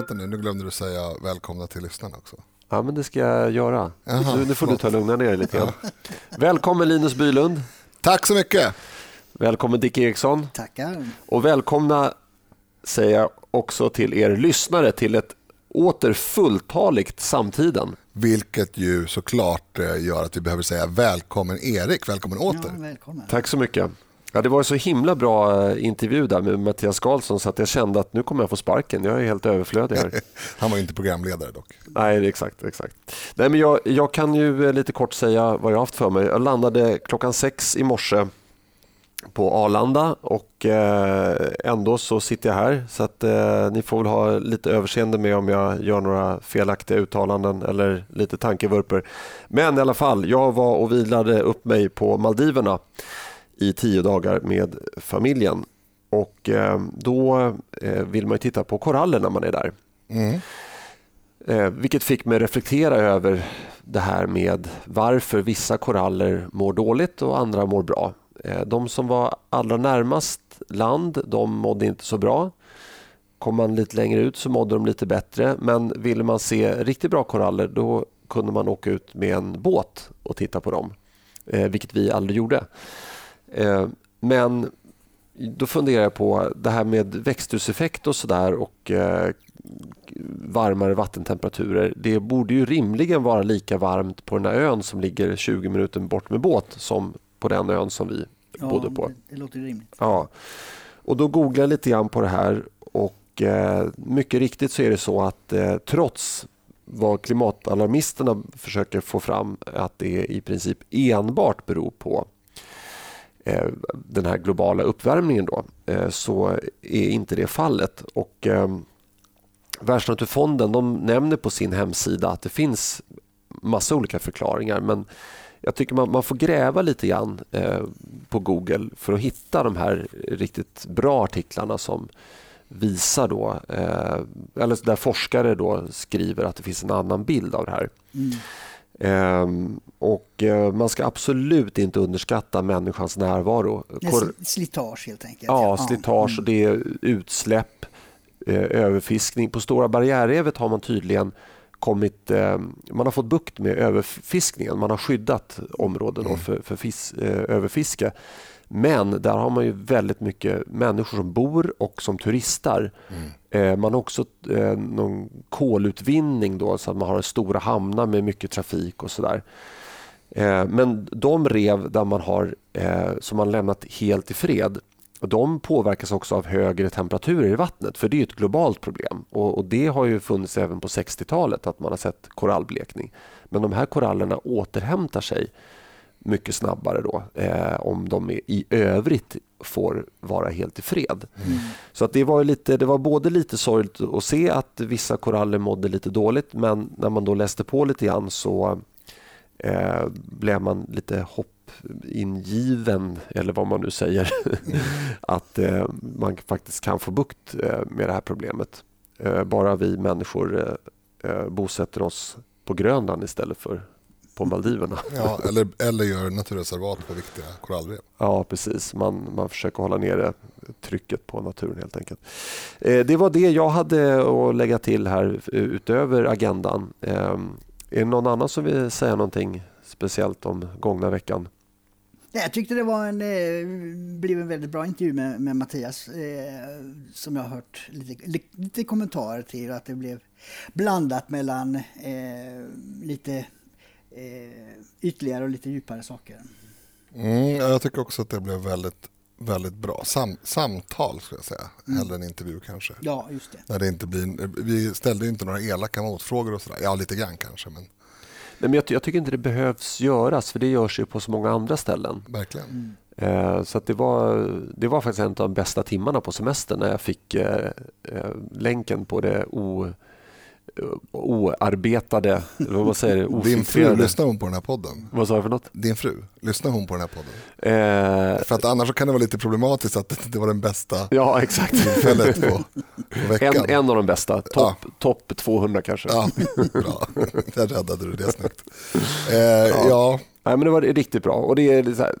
vänta nu, nu glömde du säga välkomna till lyssnarna också. Ja, men det ska jag göra. nu, nu får du ta lugna ner dig lite grann. Välkommen Linus Bylund. Tack så mycket. Välkommen Dick Eriksson. Tackar. Och välkomna säger jag också till er lyssnare till ett åter fulltaligt Samtiden. Vilket ju såklart eh, gör att vi behöver säga välkommen Erik, välkommen åter. Ja, välkommen. Tack så mycket. Ja, det var en så himla bra eh, intervju där med Mattias Karlsson så att jag kände att nu kommer jag få sparken. Jag är helt överflödig här. Han var inte programledare dock. Nej, exakt. exakt. Nej, men jag, jag kan ju eh, lite kort säga vad jag har haft för mig. Jag landade klockan sex i morse på Arlanda och eh, ändå så sitter jag här så att eh, ni får väl ha lite överseende med om jag gör några felaktiga uttalanden eller lite tankevurper. Men i alla fall, jag var och vilade upp mig på Maldiverna i tio dagar med familjen och eh, då vill man ju titta på koraller när man är där. Mm. Vilket fick mig reflektera över det här med varför vissa koraller mår dåligt och andra mår bra. Eh, de som var allra närmast land, de mådde inte så bra. Kom man lite längre ut så mådde de lite bättre. Men ville man se riktigt bra koraller då kunde man åka ut med en båt och titta på dem. Eh, vilket vi aldrig gjorde. Eh, men då funderar jag på det här med växthuseffekt och sådär och varmare vattentemperaturer. Det borde ju rimligen vara lika varmt på den här ön som ligger 20 minuter bort med båt som på den ön som vi ja, bodde på. Det, det låter rimligt. Ja. Och då googlade jag lite grann på det här och eh, mycket riktigt så är det så att eh, trots vad klimatalarmisterna försöker få fram att det i princip enbart beror på eh, den här globala uppvärmningen då, eh, så är inte det fallet. Och, eh, Världsnaturfonden de nämner på sin hemsida att det finns massa olika förklaringar men jag tycker man, man får gräva lite grann eh, på Google för att hitta de här riktigt bra artiklarna som visar då, eh, eller där forskare då skriver att det finns en annan bild av det här. Mm. Eh, och eh, Man ska absolut inte underskatta människans närvaro. Slitage helt enkelt. Ja, slitage och det är utsläpp, eh, överfiskning. På Stora barriärrevet har man tydligen kommit, eh, man har fått bukt med överfiskningen. Man har skyddat områden mm. för, för fis, eh, överfiske. Men där har man ju väldigt mycket människor som bor och som turistar. Mm. Eh, man har också någon kolutvinning då, så att man har stora hamnar med mycket trafik och sådär. Men de rev där man har, som man lämnat helt i fred de påverkas också av högre temperaturer i vattnet för det är ett globalt problem och, och det har ju funnits även på 60-talet att man har sett korallblekning. Men de här korallerna återhämtar sig mycket snabbare då eh, om de är, i övrigt får vara helt i fred. Mm. Så att det, var lite, det var både lite sorgligt att se att vissa koraller mådde lite dåligt men när man då läste på lite grann så eh, blev man lite hopp ingiven, eller vad man nu säger, att eh, man faktiskt kan få bukt eh, med det här problemet. Bara vi människor eh, bosätter oss på Grönland istället för på Maldiverna. Ja, eller, eller gör naturreservat på viktiga korallrev. Ja, precis. Man, man försöker hålla nere trycket på naturen helt enkelt. Eh, det var det jag hade att lägga till här utöver agendan. Är det någon annan som vill säga någonting speciellt om gångna veckan? Jag tyckte det var en, eh, blev en väldigt bra intervju med, med Mattias eh, som jag har hört lite, lite kommentarer till. Att det blev blandat mellan eh, lite eh, ytligare och lite djupare saker. Mm, jag tycker också att det blev väldigt, väldigt bra. Sam, samtal skulle jag säga, mm. hellre än intervju kanske. Ja, just det. När det inte blir, vi ställde inte några elaka motfrågor och sådär. Ja, lite grann kanske. Men... Nej, men jag, jag, tycker inte det behövs göras, för det görs ju på så många andra ställen. Verkligen. Mm. Så det, var, det var faktiskt en av de bästa timmarna på semestern när jag fick eh, eh länken på det o, oarbetade, vad säger Din fru, lyssnar hon på den här podden? Vad sa jag för något? Din fru, lyssnar hon på den här podden? Eh, för att annars kan det vara lite problematiskt att det var den bästa ja, exakt. tillfället på, på veckan. En, en av de bästa, topp ja. top 200 kanske. Ja, bra. Där räddade du det snyggt. Eh, ja. ja. Nej, men det var riktigt bra. Och det är här,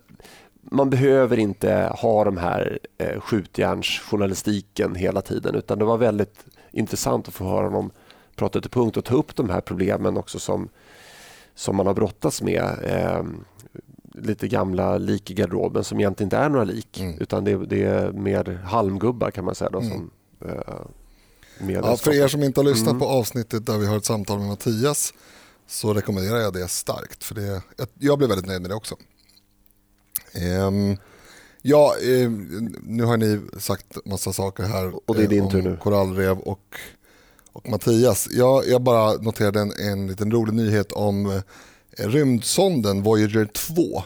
man behöver inte ha de här eh, skjutjärnsjournalistiken hela tiden utan det var väldigt intressant att få höra honom prata till punkt och ta upp de här problemen också som, som man har brottats med. Eh, lite gamla lik i garderoben som egentligen inte är några lik mm. utan det, det, är mer halmgubbar kan man säga. Då, mm. som, eh, ja, för er som inte har lyssnat mm. på avsnittet där vi har ett samtal med Mattias så rekommenderar jag det starkt. För det, jag blev väldigt nöjd med det också. Um, ja, um, nu har ni sagt massa saker här och det är din tur nu. korallrev och, och Mattias. Jag, jag bara noterade en, en liten rolig nyhet om uh, rymdsonden Voyager 2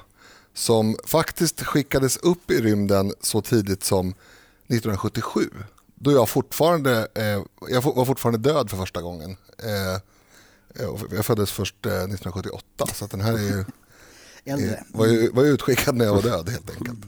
som faktiskt skickades upp i rymden så tidigt som 1977 då jag fortfarande, eh, jag var fortfarande död för första gången. Eh, jag föddes först 1978 eh, så den här är ju, Äldre. var, ju, var utskickad när jag var död helt enkelt.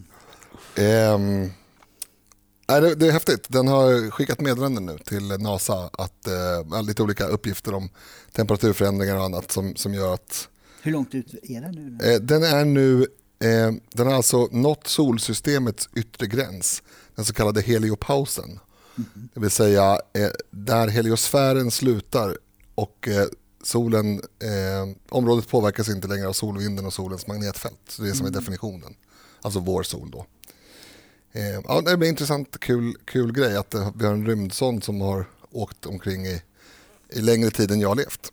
Nej, det, det, är häftigt. Den har skickat meddelanden nu till NASA att eh, lite olika uppgifter om temperaturförändringar och annat som, som gör att... Hur långt ut är den nu? Eh, den är nu, eh, den har alltså nått solsystemets yttre gräns, den så kallade heliopausen. Mm -hmm. Det vill säga eh, där heliosfären slutar och eh, solen, eh, området påverkas inte längre av solvinden och solens magnetfält. Så det är som är mm. definitionen. Alltså vår sol då. Eh, ja, det blir intressant, kul, kul grej att eh, vi har en rymdsond som har åkt omkring i, i längre tid än jag har levt.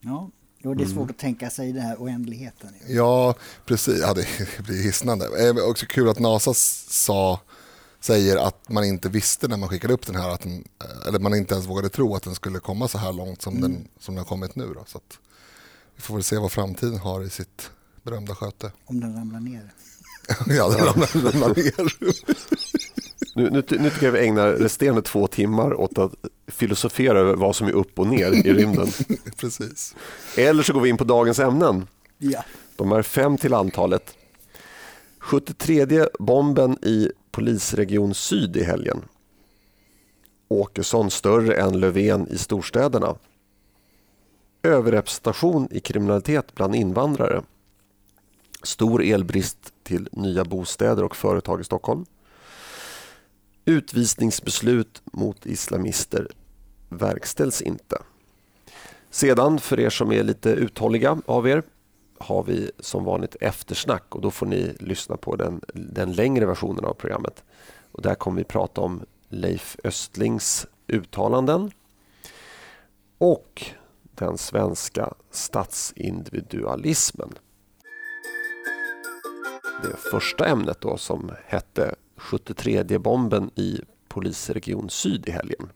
Ja, och det är svårt mm. att tänka sig den här oändligheten. Ja, precis. Ja, det blir hisnande. Det är också kul att NASA sa säger att man inte visste när man skickade upp den här, att den, eller man inte ens vågade tro att den skulle komma så här långt som, mm. den, som den har kommit nu. Då. Så vi får väl se vad framtiden har i sitt berömda sköte. Om den ramlar ner. Ja, den ramlar, ramlar ner. Nu, nu, nu tycker jag vi ägnar resterande två timmar åt att filosofera över vad som är upp och ner i rymden. Precis. Eller så går vi in på dagens ämnen. Ja. De är fem till antalet. 73 bomben i polisregion Syd i helgen. Åkesson större än Löfven i storstäderna. Överrepresentation i kriminalitet bland invandrare. Stor elbrist till nya bostäder och företag i Stockholm. Utvisningsbeslut mot islamister verkställs inte. Sedan, för er som är lite uthålliga av er, har vi som vanligt eftersnack och då får ni lyssna på den, den längre versionen av programmet. Och där kommer vi prata om Leif Östlings uttalanden och den svenska statsindividualismen. Det första ämnet då som hette 73 bomben i polisregion Syd i helgen.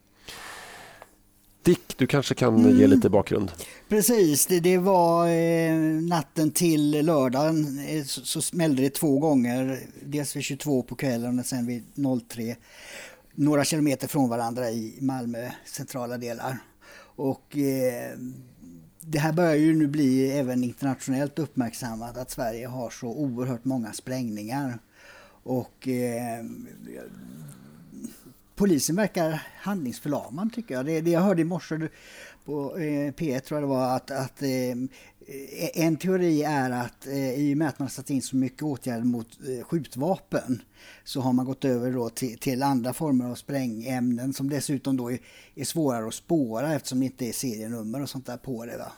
Dick, du kanske kan mm. ge lite bakgrund? Precis, det, det var eh, natten till lördagen eh, så, så smällde det två gånger. Dels vid 22 på kvällen och sen vid 03. Några kilometer från varandra i Malmö centrala delar. Och eh, det här börjar ju nu bli även internationellt uppmärksammat att Sverige har så oerhört många sprängningar. Och eh, polisen verkar handlingsförlamad tycker jag. Det, det jag hörde i morse på eh, P1 tror jag det var att, att eh, en teori är att eh, i och med att man satt in så mycket åtgärder mot eh, skjutvapen så har man gått över då till, till andra former av sprängämnen som dessutom då är, är svårare att spåra eftersom det inte är serienummer och sånt där på det. Va?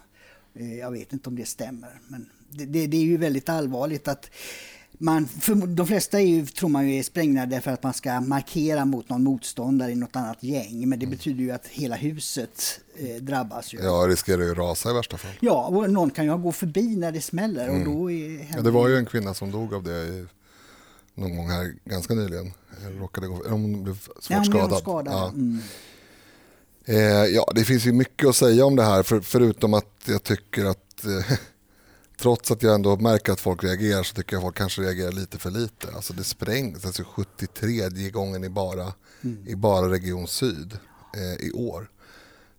Eh, jag vet inte om det stämmer men det, det, det är ju väldigt allvarligt att man, de flesta är ju, tror man ju är sprängda därför att man ska markera mot någon motståndare i något annat gäng. Men det mm. betyder ju att hela huset eh, drabbas. Ju. Ja, riskerar ju att rasa i värsta fall. Ja, och någon kan ju gå förbi när det smäller. Mm. Och då är, ja, det var ju en kvinna som dog av det i, någon gång här ganska nyligen. Råkade gå, hon blev svårt ja, hon skadad. skadad. Ja. Mm. Eh, ja, det finns ju mycket att säga om det här, för, förutom att jag tycker att eh, trots att jag ändå märker att folk reagerar så tycker jag att folk kanske reagerar lite för lite. Alltså det sprängs, alltså 73 gången i bara, mm. i bara Region Syd eh, i år.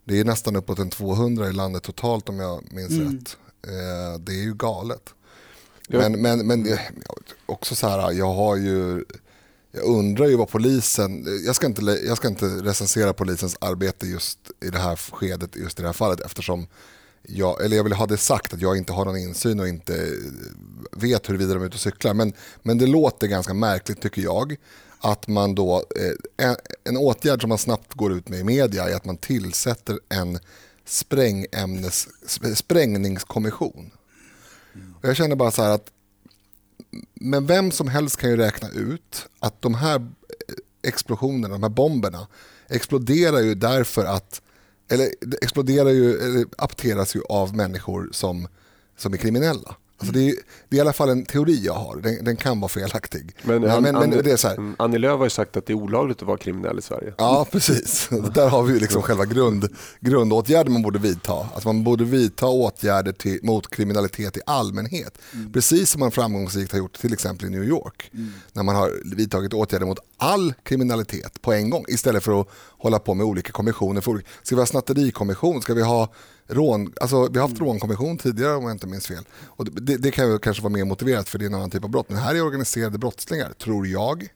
Det är nästan uppåt en 200 i landet totalt om jag minns mm. rätt. Eh, det är ju galet. Ja. Men, men, men också så här, jag har ju jag undrar ju vad polisen, jag ska, inte, jag ska inte recensera polisens arbete just i det här skedet, just i det här fallet eftersom jag, eller jag vill ha det sagt att jag inte har någon insyn och inte vet huruvida de är ute och cyklar. Men, men det låter ganska märkligt tycker jag att man då, eh, en, en åtgärd som man snabbt går ut med i media är att man tillsätter en sprängämnes, sprängningskommission. Och jag känner bara så här att men vem som helst kan ju räkna ut att de här eh, explosionerna, de här bomberna exploderar ju därför att, eller exploderar ju, eller apteras ju av människor som, som är kriminella. Alltså det, är, det är i alla fall en teori jag har. Den, den kan vara felaktig. Men, men, men, Annie, det är så här. Mm, Annie Lööf har ju sagt att det är olagligt att vara kriminell i Sverige. Ja, precis. Där har vi liksom själva grund, grundåtgärden man borde vidta. Alltså man borde vidta åtgärder till, mot kriminalitet i allmänhet. Mm. Precis som man framgångsrikt har gjort till exempel i New York. Mm. När man har vidtagit åtgärder mot all kriminalitet på en gång istället för att hålla på med olika kommissioner. För, ska vi ha snatterikommission? Ska vi ha rån, alltså vi har haft mm. rånkommission tidigare om jag inte minns fel. Och det, det kan ju kanske vara mer motiverat för det är en annan typ av brott. Men här är organiserade brottslingar, tror jag.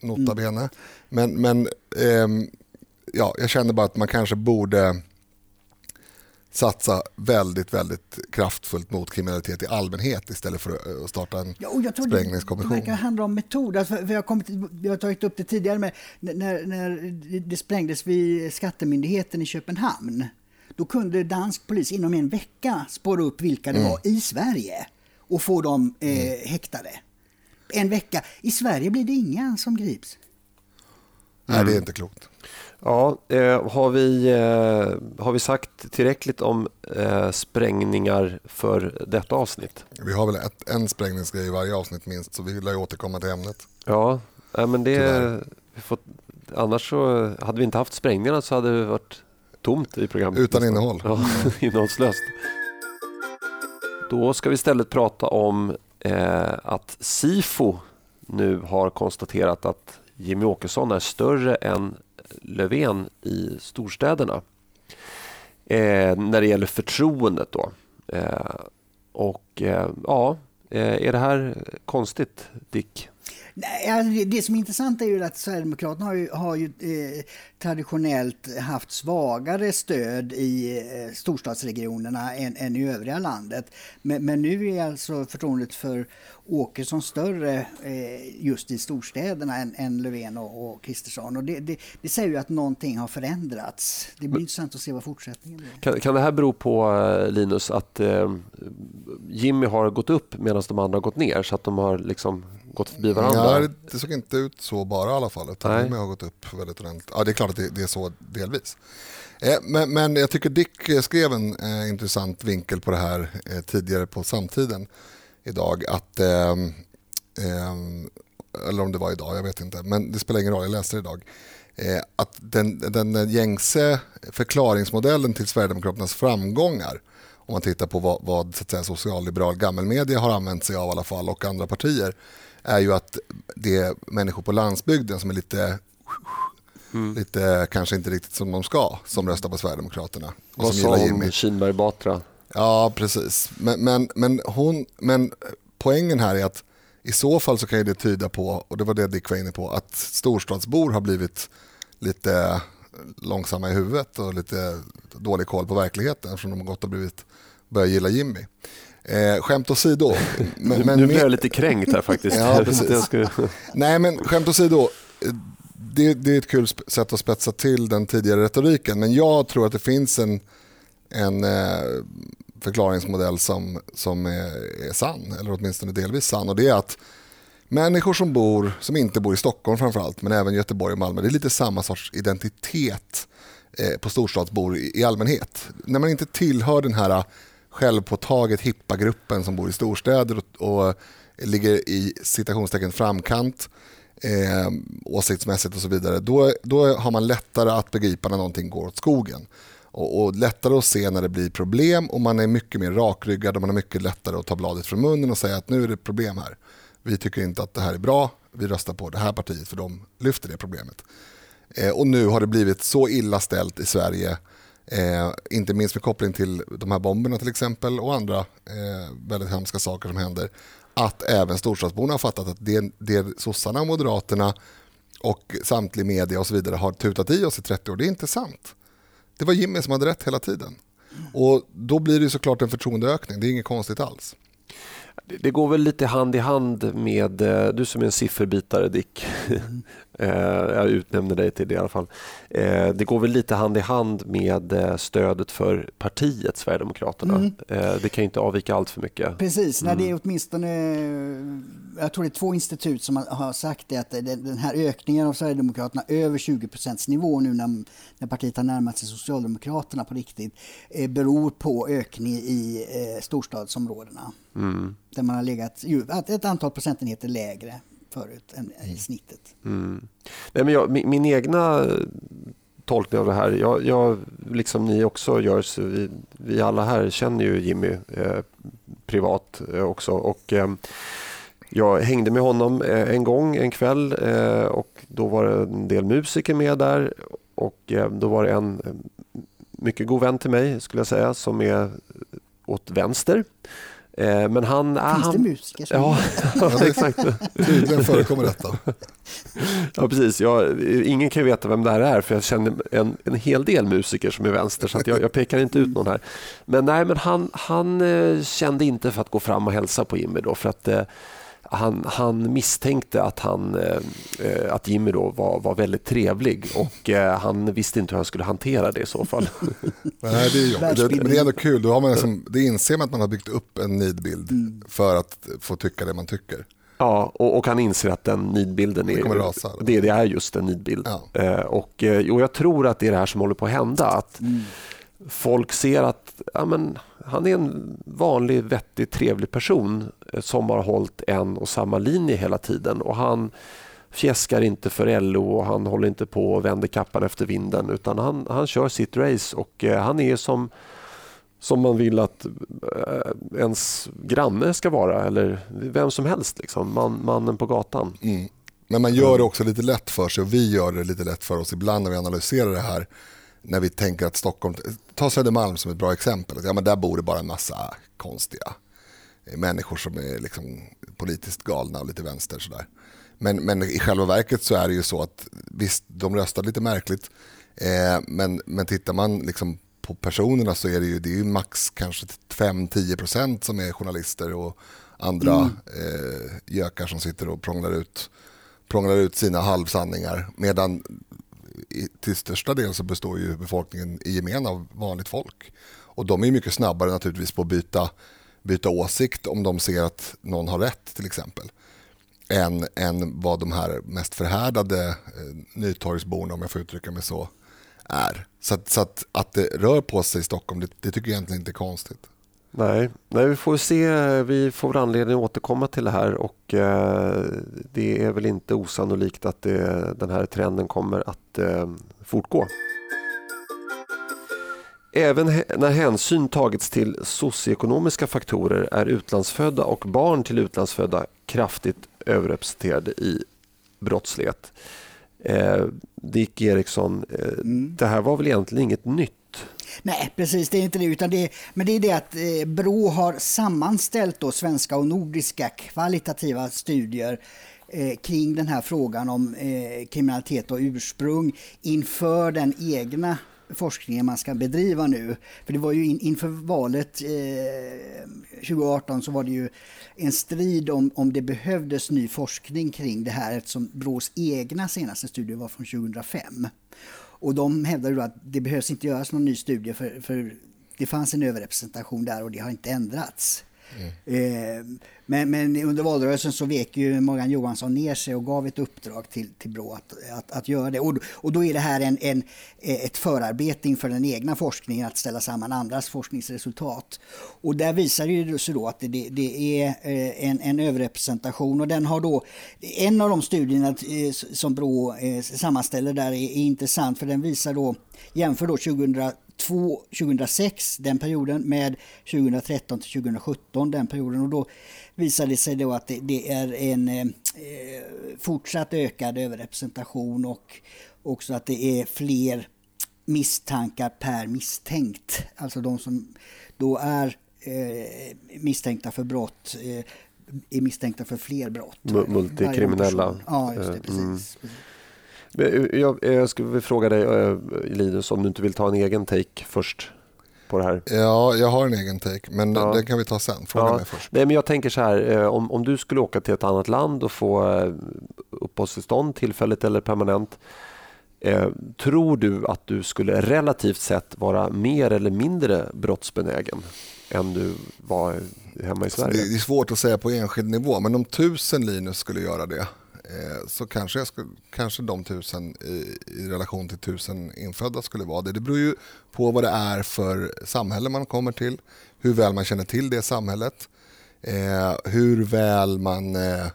Nota bene. Mm. Men, men ähm, ja, jag känner bara att man kanske borde satsa väldigt, väldigt kraftfullt mot kriminalitet i allmänhet istället för att starta en ja, jag tror sprängningskommission. Det, det handla om metod. Alltså, vi, har kommit, vi har tagit upp det tidigare med när, när det sprängdes vid Skattemyndigheten i Köpenhamn. Då kunde dansk polis inom en vecka spåra upp vilka det mm. var i Sverige och få dem eh, mm. häktade. En vecka. I Sverige blir det inga som grips. Nej, det är inte klokt. Ja, eh, har, vi, eh, har vi sagt tillräckligt om eh, sprängningar för detta avsnitt? Vi har väl ett, en sprängningsgrej i varje avsnitt minst, så vi lär återkomma till ämnet. Ja, men det... Vi får, annars så hade vi inte haft sprängningarna så hade det varit tomt i programmet. Utan innehåll. Ja, innehållslöst. Då ska vi istället prata om eh, att Sifo nu har konstaterat att Jimmy Åkesson är större än Löfven i storstäderna. Eh, när det gäller förtroendet då. Eh, och eh, ja, eh, är det här konstigt Dick? Nej, alltså det, som är intressant är ju att Sverigedemokraterna har ju, har ju eh, traditionellt haft svagare stöd i eh, storstadsregionerna än, än, i övriga landet. Men, men, nu är alltså förtroendet för Åkesson större eh, just i storstäderna än, än Löfven och Kristersson. Och det, det, det, säger ju att någonting har förändrats. Det blir men, intressant att se vad fortsättningen blir. Kan, kan det här bero på, eh, Linus, att eh, Jimmy har gått upp medan de andra har gått ner? Så att de har liksom gått förbi varandra? Nej, det såg inte ut så bara i alla fall. Utan har gått upp väldigt ordentligt. Ja, det är klart att det, det är så delvis. Eh, men, men, jag tycker Dick skrev en eh, intressant vinkel på det här eh, tidigare på samtiden idag. Att, eh, eller om det var idag, jag vet inte. Men det spelar ingen roll, jag läste det idag. Eh, att den, den gängse förklaringsmodellen till Sverigedemokraternas framgångar om man tittar på vad, vad så att säga, socialliberal gammelmedia har använt sig av i alla fall och andra partier är ju att det är människor på landsbygden som är lite Mm. lite kanske inte riktigt som de ska som röstar på Sverigedemokraterna. Och Vad sa hon, Kinberg Batra? Ja, precis. Men, men, men, hon, men poängen här är att i så fall så kan det tyda på, och det var det Dick var inne på, att storstadsbor har blivit lite långsamma i huvudet och lite dålig koll på verkligheten eftersom de har gått och blivit, börjat gilla Jimmy. Eh, skämt åsido. Men, men, nu blir jag lite kränkt här faktiskt. ja, Nej men skämt åsido. Det, det är ett kul sätt att spetsa till den tidigare retoriken men jag tror att det finns en, en eh, förklaringsmodell som, som är, är sann, eller åtminstone delvis sann och det är att människor som bor, som inte bor i Stockholm framförallt, men även Göteborg och Malmö, det är lite samma sorts identitet eh, på storstadsbor i, i allmänhet. När man inte tillhör den här självpåtaget hippa gruppen som bor i storstäder och, och ligger i citationstecken framkant eh, åsiktsmässigt och så vidare, då, då har man lättare att begripa när någonting går åt skogen. Och, och, lättare att se när det blir problem och man är mycket mer rakryggad och man har mycket lättare att ta bladet från munnen och säga att nu är det problem här. Vi tycker inte att det här är bra, vi röstar på det här partiet för de lyfter det problemet. Eh, och nu har det blivit så illa ställt i Sverige Eh, inte minst med koppling till de här bomberna till exempel och andra eh, väldigt hemska saker som händer. Att även storstadsborna har fattat att det, det sossarna och moderaterna och samtlig media och så vidare har tutat i oss i 30 år, det är inte sant. Det var Jimmy som hade rätt hela tiden. Och då blir det såklart en förtroendeökning, det är inget konstigt alls. Det går väl lite hand i hand med, eh, du som är en sifferbitare Dick, mm. Jag utnämner dig till det i alla fall. Eh, det går väl lite hand i hand med stödet för partiet Sverigedemokraterna. Mm. Det kan inte avvika allt för mycket. Precis, mm. det är åtminstone, jag tror det är två institut som har sagt det, att den här ökningen av Sverigedemokraterna över 20 nivå nu när, när partiet har närmat sig Socialdemokraterna på riktigt, beror på ökning i storstadsområdena. Mm. Där man har legat ett antal procentenheter lägre förut än i mm. snittet. Mm. Nej, men jag, min, min, egna tolkning av det här, jag, jag liksom ni också gör, så vi, vi alla här känner ju Jimmy eh, privat eh, också. Och, eh, jag hängde med honom eh, en gång en kväll eh, och då var det en del musiker med där och eh, då var det en mycket god vän till mig skulle jag säga som är åt vänster Eh, men han, Finns han, det musiker som ja, ja, exakt. Tydligen förekommer detta. Ja, precis. Jag, ingen kan veta vem det här är för jag känner en, en hel del musiker som är vänster så jag, jag, pekar inte ut någon här. Men, nej, men han, han eh, kände inte för att gå fram och hälsa på Jimmy då för att eh, han, han, misstänkte att, han, eh, att Jimmy då var, var väldigt trevlig och eh, han visste inte hur han skulle hantera det i så fall. Nej, det är jobbigt. Men det är ändå kul, då har man liksom, det inser man att man har byggt upp en nidbild mm. för att få tycka det man tycker. Ja, och, och han inser att den nidbilden är, rasa, det, det, är just en nidbild. Ja. Eh, och, och jag tror att det är det här som håller på att hända. Att mm. Folk ser att ja, men, han är en vanlig, vettig, trevlig person eh, som har hållit en och samma linje hela tiden. Och Han fjäskar inte för LO och han håller inte på och vänder kappan efter vinden utan han, han kör sitt race och eh, han är som, som man vill att eh, ens granne ska vara eller vem som helst, liksom, man, mannen på gatan. Mm. Men man gör det också lite lätt för sig och vi gör det lite lätt för oss ibland när vi analyserar det här när vi tänker att Stockholm, ta Södermalm som ett bra exempel, ja, men där bor det bara en massa konstiga människor som är liksom politiskt galna och lite vänster. Sådär. Men, men i själva verket så är det ju så att visst, de röstar lite märkligt, eh, men, men tittar man liksom på personerna så är det ju, det är ju max kanske 5-10% som är journalister och andra mm. eh, gökar som sitter och prånglar ut, prånglar ut sina halvsanningar. Medan till största del så består ju befolkningen i gemen av vanligt folk. Och de är mycket snabbare naturligtvis på att byta, byta åsikt om de ser att någon har rätt till exempel. Än, än vad de här mest förhärdade eh, nytorgsborna, om jag får uttrycka mig så, är. Så, att, så att, att det rör på sig i Stockholm, det, det tycker jag egentligen inte är konstigt. Nej, nej, vi får se. Vi får anledning att återkomma till det här och eh, det är väl inte osannolikt att det, den här trenden kommer att eh, fortgå. Även när hänsyn tagits till socioekonomiska faktorer är utlandsfödda och barn till utlandsfödda kraftigt överrepresenterade i brottslighet. Eh, Dick Eriksson, eh, mm. det här var väl egentligen inget nytt? Nej, precis. Det är inte det. Utan det men det är det att eh, Brå har sammanställt då svenska och nordiska kvalitativa studier eh, kring den här frågan om eh, kriminalitet och ursprung inför den egna forskningen man ska bedriva nu. För det var ju in, inför valet eh, 2018 så var det ju en strid om, om det behövdes ny forskning kring det här eftersom Brås egna senaste studie var från 2005. Och de hävdar då att det behövs inte göras någon ny studie för, för det fanns en överrepresentation där och det har inte ändrats. Mm. Eh, men, men, under valrörelsen så vek ju Morgan Johansson ner sig och gav ett uppdrag till, till Brå att, att, att göra det. Och, och då är det här en, en, ett förarbete inför den egna forskningen att ställa samman andras forskningsresultat. Och där visar det sig då att det, det är eh, en, en överrepresentation och den har då, en av de studierna eh, som Brå eh, sammanställer där är, är intressant för den visar då, jämför då 2000 2006, den perioden, med 2013 till 2017, den perioden. Och då visade det sig då att det, det är en eh, fortsatt ökad överrepresentation och också att det är fler misstankar per misstänkt. Alltså de som då är eh, misstänkta för brott eh, är misstänkta för fler brott. Multikriminella. Ja, just det, precis. Mm. precis. Jag, jag skulle fråga dig, eh, Linus, om du inte vill ta en egen take först? på det här? Ja, jag har en egen take, men ja. den kan vi ta sen. Fråga ja. mig först. Nej, men jag tänker så här, eh, om, om du skulle åka till ett annat land och få eh, uppehållstillstånd, tillfälligt eller permanent, eh, tror du att du skulle relativt sett vara mer eller mindre brottsbenägen än du var hemma i Sverige? Det är svårt att säga på enskild nivå, men om tusen Linus skulle göra det Eh, Eh, så kanske, jag skulle, kanske de tusen i, i, relation till tusen infödda skulle vara det. Det beror ju på vad det är för samhälle man kommer till, hur väl man känner till det samhället, eh, hur väl man eh,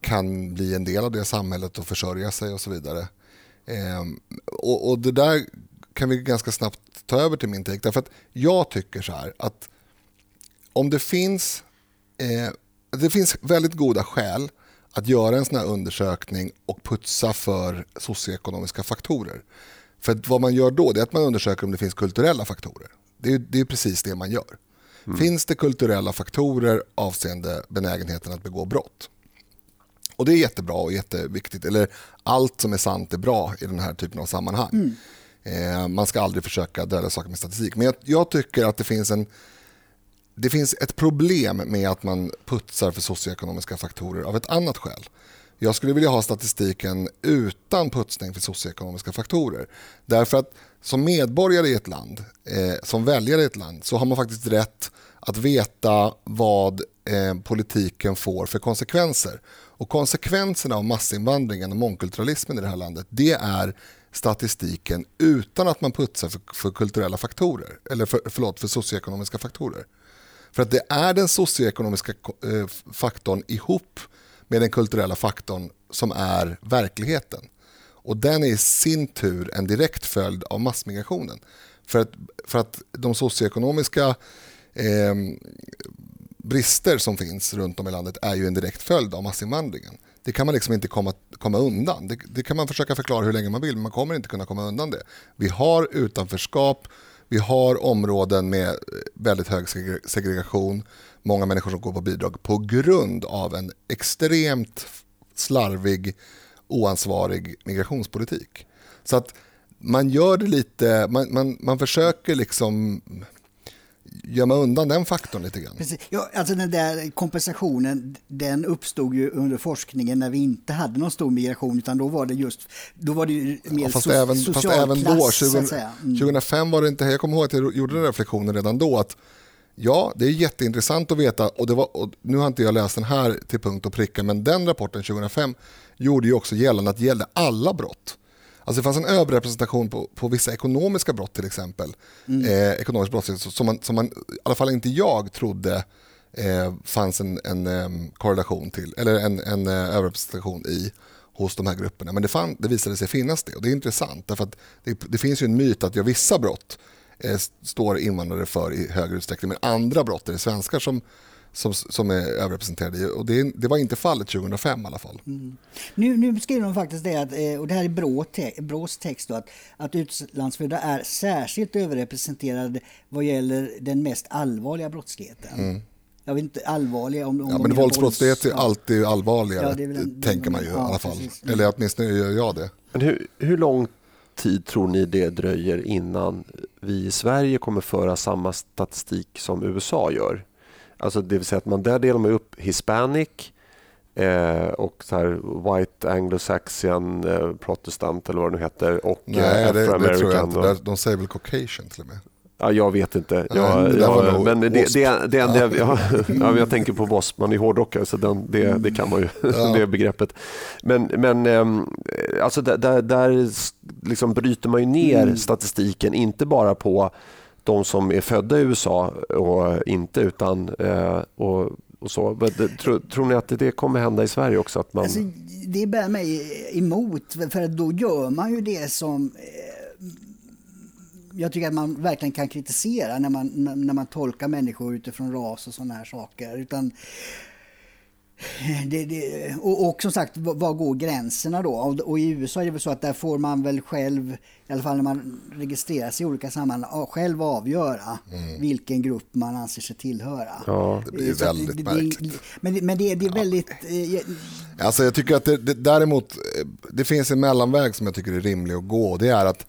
kan bli en del av det samhället och försörja sig och så vidare. Eh, och, och, det där kan vi ganska snabbt ta över till min take. Därför att jag tycker så här att om det finns, eh, det finns väldigt goda skäl att göra en sån här undersökning och putsa för socioekonomiska faktorer. För vad man gör då är att man undersöker om det finns kulturella faktorer. Det är, det är precis det man gör. Mm. Finns det kulturella faktorer avseende benägenheten att begå brott? Och det är jättebra och jätteviktigt. Eller allt som är sant är bra i den här typen av sammanhang. Mm. Eh, man ska aldrig försöka dölja saker med statistik. Men jag, jag tycker att det finns en det finns ett problem med att man putsar för socioekonomiska faktorer av ett annat skäl. Jag skulle vilja ha statistiken utan putsning för socioekonomiska faktorer. Därför att som medborgare i ett land, eh, som väljare i ett land, så har man faktiskt rätt att veta vad eh, politiken får för konsekvenser. Och konsekvenserna av massinvandringen och mångkulturalismen i det här landet, det är statistiken utan att man putsar för, för kulturella faktorer, eller för, förlåt, för socioekonomiska faktorer. För att det är den socioekonomiska eh, faktorn ihop med den kulturella faktorn som är verkligheten. Och den är i sin tur en direkt följd av massmigrationen. För att, för att de socioekonomiska eh, brister som finns runt om i landet är ju en direkt följd av massinvandringen. Det kan man liksom inte komma, komma undan. Det, det, kan man försöka förklara hur länge man vill, men man kommer inte kunna komma undan det. Vi har utanförskap, vi har områden med eh, väldigt hög segregation, många människor som går på bidrag på grund av en extremt slarvig, oansvarig migrationspolitik. Så att man gör det lite, man, man, man försöker liksom gömma undan den faktorn lite grann. Precis. Ja, alltså den där kompensationen den uppstod ju under forskningen när vi inte hade någon stor migration utan då var det just då var det mer ja, fast, so även, social fast även då, 20, mm. 2005 var det inte, jag kommer ihåg att jag gjorde den reflektionen redan då att Ja, det är jätteintressant att veta och, det var, och nu har inte jag läst den här till punkt och pricka men den rapporten 2005 gjorde ju också gällande att det gällde alla brott. Alltså det fanns en överrepresentation på, på vissa ekonomiska brott till exempel. Mm. Eh, ekonomisk brottslighet som man, som man, i alla fall inte jag trodde eh, fanns en, en um, korrelation till, eller en, en uh, överrepresentation i hos de här grupperna. Men det, fann, det visade sig finnas det och det är intressant därför att det, det finns ju en myt att ja, vissa brott eh, står invandrare för i högre utsträckning men andra brott är det svenskar som som, som är överrepresenterade. Och det, det, var inte fallet 2005 i alla fall. Mm. Nu, nu skriver de faktiskt det, att, eh, och det här är Brå te, Brås text, då, att, att utlandsfödda är särskilt överrepresenterade vad gäller den mest allvarliga brottsligheten. Mm. Jag vet inte, allvarliga om, om ja, men Våldsbrottslighet är alltid allvarligare, ja, en, tänker man ju ja, i alla fall. Precis. Eller åtminstone gör jag det. Men hur, hur lång tid tror ni det dröjer innan vi i Sverige kommer föra samma statistik som USA gör? Alltså det vill säga att man där delar man upp hispanic eh, och så här white anglo-saxon eh, protestant eller vad det nu heter och Nej, eh, det, det tror jag inte. Och... De säger väl caucasian till och med. Ja, jag vet inte. Jag, Nej, jag, men det, det, det, det enda jag, ja, ja, jag tänker på wasp, man är hårdrockare så den, det, det kan man ju, ja. det begreppet. Men, men ehm, alltså där, där, där liksom bryter man ju ner mm. statistiken, inte bara på de som är födda i USA och inte utan eh, och, och så. Tror, tror ni att det kommer hända i Sverige också? Att man... Alltså, det bär mig emot för då gör man ju det som eh, jag tycker att man verkligen kan kritisera när man, när man tolkar människor utifrån ras och sådana här saker. Utan det, det, och, och, som sagt, var går gränserna då? Och, och, i USA är det väl så att där får man väl själv, i alla fall när man registrerar sig i olika sammanhang, själv avgöra mm. vilken grupp man anser sig tillhöra. Ja, det blir så väldigt det, märkligt. Men, men det, det är väldigt... Eh, alltså jag tycker att det, det, däremot, eh, det finns en mellanväg som jag tycker är rimlig att gå. Det är att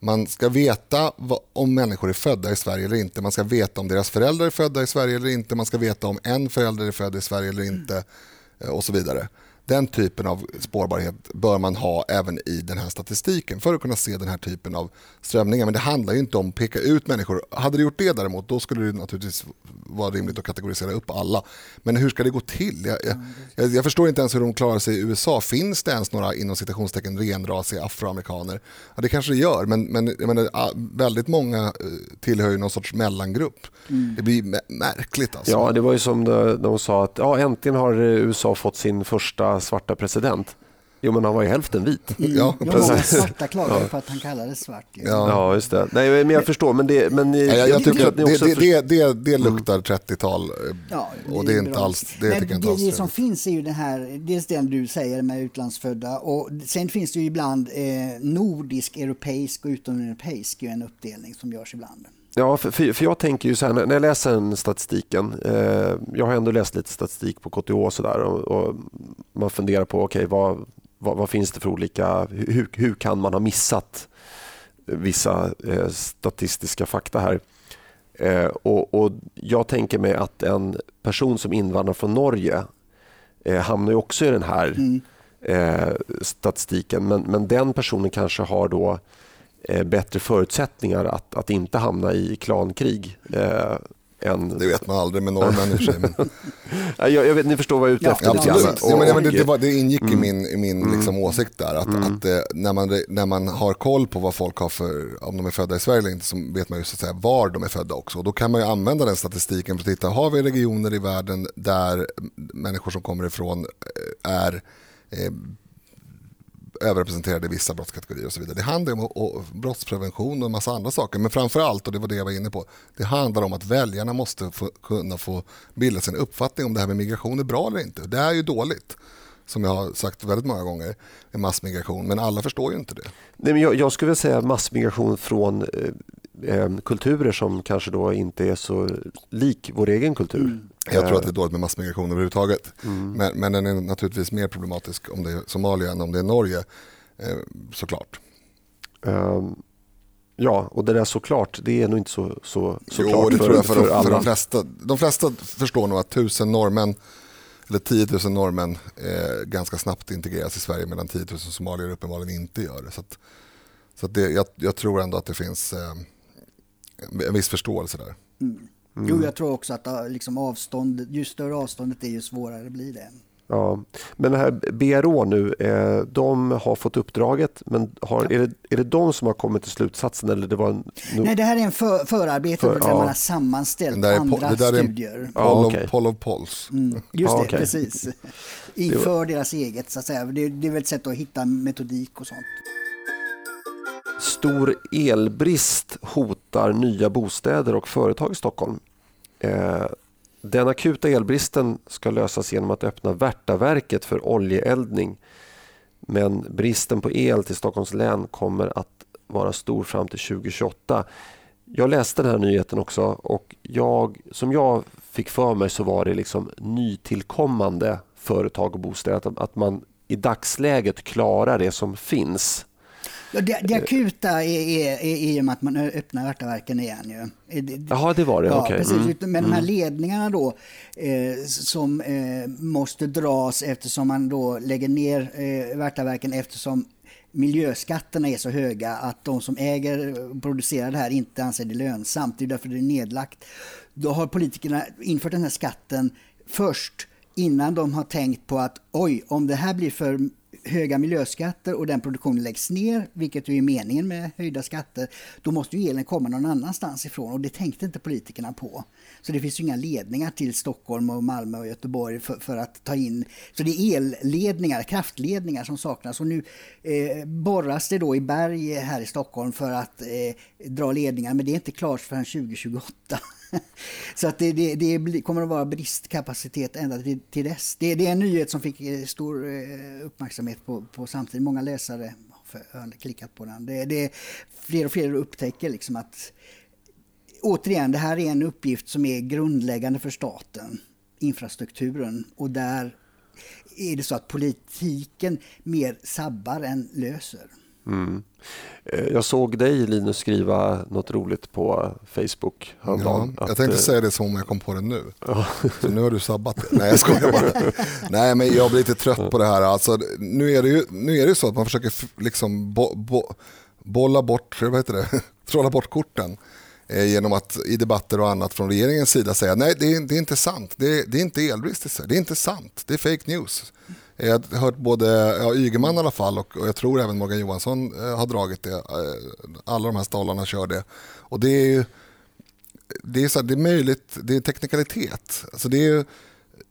man ska veta om människor är födda i Sverige eller inte. Man ska veta om deras föräldrar är födda i Sverige eller inte. Man ska veta om en förälder är född i Sverige eller inte eh, och så vidare. Den typen av spårbarhet bör man ha även i den här statistiken för att kunna se den här typen av strömningar. Men det handlar ju inte om att peka ut människor. Hade det gjort det däremot, då skulle det naturligtvis vara rimligt att kategorisera upp alla. Men hur ska det gå till? Jag, jag, jag förstår inte ens hur de klarar sig i USA. Finns det ens några inom citationstecken renrasiga afroamerikaner? Ja, det kanske det gör, men, men jag menar, väldigt många eh, tillhör ju någon sorts mellangrupp. Mm. Det blir märkligt. Alltså. Ja, det var ju som de, de sa att ja, äntligen har USA fått sin första svarta president. Jo, men han var ju hälften vit. Mm. Ja, precis. svarta klagar ja. på att han kallades svart. Ja. ja, just det. Nej, men jag förstår, men det... Men ja, jag, jag tycker att det, det, det, det, luktar 30-tal eh, ja, och det är inte alls... Det, men inte alls det, som finns är ju den här, dels den du säger med utlandsfödda och sen finns det ju ibland eh, nordisk, europeisk och utomeuropeisk, en uppdelning som görs ibland. Ja, för, för, jag tänker ju så här, när jag läser den statistiken, eh, jag har ändå läst lite statistik på KTH och sådär och, och, man funderar på okay, vad, vad, vad, finns det för olika, hur, hur kan man ha missat vissa eh, statistiska fakta här? Eh, och, och, Jag tänker mig att en person som invandrar från Norge eh, hamnar ju också i den här mm. Eh, statistiken men, men den personen kanske har då bättre förutsättningar att, att inte hamna i klankrig. Eh, än... Det vet man aldrig med norrmän i sig. Men... jag, jag vet, ni förstår vad jag är ute efter. Ja, absolut. Ja, men, det, det, var, det ingick mm. i min, i min liksom, mm. åsikt där. Att, mm. att eh, när, man, när man har koll på vad folk har för, om de är födda i Sverige eller inte, så vet man ju så att säga var de är födda också. Och då kan man ju använda den statistiken för att titta, har vi regioner i världen där människor som kommer ifrån eh, är eh, överrepresenterade i vissa brottskategorier och så vidare. Det handlar om och, brottsprevention och en massa andra saker. Men framför allt, och det var det jag var inne på, det handlar om att väljarna måste få, kunna få bilda sin uppfattning om det här med migration är bra eller inte. Det är ju dåligt som jag har sagt väldigt många gånger, med massmigration. Men alla förstår ju inte det. Nej, men jag, jag skulle vilja säga massmigration från eh, eh, eh, kulturer som kanske då inte är så lik vår egen kultur. Mm. Jag tror att det är dåligt med massmigration överhuvudtaget. Mm. Men, men den är naturligtvis mer problematisk om det är Somalia än om det är Norge, eh, såklart. Um, ja, och det där såklart, det är nog inte så, så, så jo, klart det för, tror jag för, för, för de, flesta. De flesta förstår nog att tusen norrmän eller 10 000 norrmän eh, ganska snabbt integreras i Sverige medan 10 000 somalier uppenbarligen inte gör det. Så, att, så att det, jag, jag, tror ändå att det finns eh, en viss förståelse där. Mm. Mm. Jo, jag tror också att liksom avstånd, ju större avståndet är ju svårare blir det. Ja, men det här BRÅ nu, eh, de har fått uppdraget, men har, ja. är, det, är det de som har kommit till slutsatsen? Eller det var en, nu... Nej, det här är en för, förarbete för, där ja. man har sammanställt det andra det där studier. Är en poll, ja, okay. of, poll of polls. Mm, just det, okay. precis. Inför deras eget, så att säga. Det, det är väl ett sätt att hitta metodik och sånt. Stor elbrist hotar nya bostäder och företag i Stockholm. Eh, den akuta elbristen ska lösas genom att öppna Värtaverket för oljeeldning. Men bristen på el till Stockholms län kommer att vara stor fram till 2028. Jag läste den här nyheten också och jag, som jag fick för mig så var det liksom nytillkommande företag och bostäder. Att, att man i dagsläget klarar det som finns Ja, det, det akuta är, i och med att man öppnar Värtaverken igen. Ju. Jaha, det var det. Ja, okay. precis. Mm. Men de här mm. ledningarna då eh, som eh, måste dras eftersom man då lägger ner eh, Värtaverken eftersom miljöskatterna är så höga att de som äger och producerar det här inte anser det lönsamt. Det är därför det är nedlagt. Då har politikerna infört den här skatten först innan de har tänkt på att oj, om det här blir för höga miljöskatter och den produktionen läggs ner, vilket ju är meningen med höjda skatter, då måste ju elen komma någon annanstans ifrån och det tänkte inte politikerna på. Så det finns ju inga ledningar till Stockholm och Malmö och Göteborg för, för att ta in, så det är elledningar, kraftledningar som saknas och nu eh, borras det då i berg här i Stockholm för att eh, dra ledningar, men det är inte klart förrän 2028. Så att det, det, det, kommer att vara bristkapacitet ända till, till dess. Det, det, är en nyhet som fick eh, stor eh, uppmärksamhet på, på samtidigt. Många läsare har klickat på den. Det, det, fler och fler upptäcker liksom att återigen, det här är en uppgift som är grundläggande för staten, infrastrukturen. Och där är det så att politiken mer sabbar än löser. Mm. Eh, jag såg dig Linus skriva något roligt på Facebook häromdagen. Ja, jag tänkte att, säga det som om jag kom på det nu. Så nu har du sabbat det. Nej jag skojar bara. Nej men jag blir lite trött på det här. Alltså, nu, är det ju, nu är det så att man försöker liksom bo, bo, bolla bort, vad heter det, trolla bort korten. Eh, genom att i debatter och annat från regeringens sida säga nej det är, det är inte sant, det är, det är inte elbrist i Sverige, det är inte sant, det är fake news. Jag har hört både ja, Ygeman i alla fall och, och jag tror även Morgan Johansson eh, har dragit det. Eh, alla de här stollarna kör det. Och det är ju det är, så här, det är möjligt, det är teknikalitet. Alltså det är,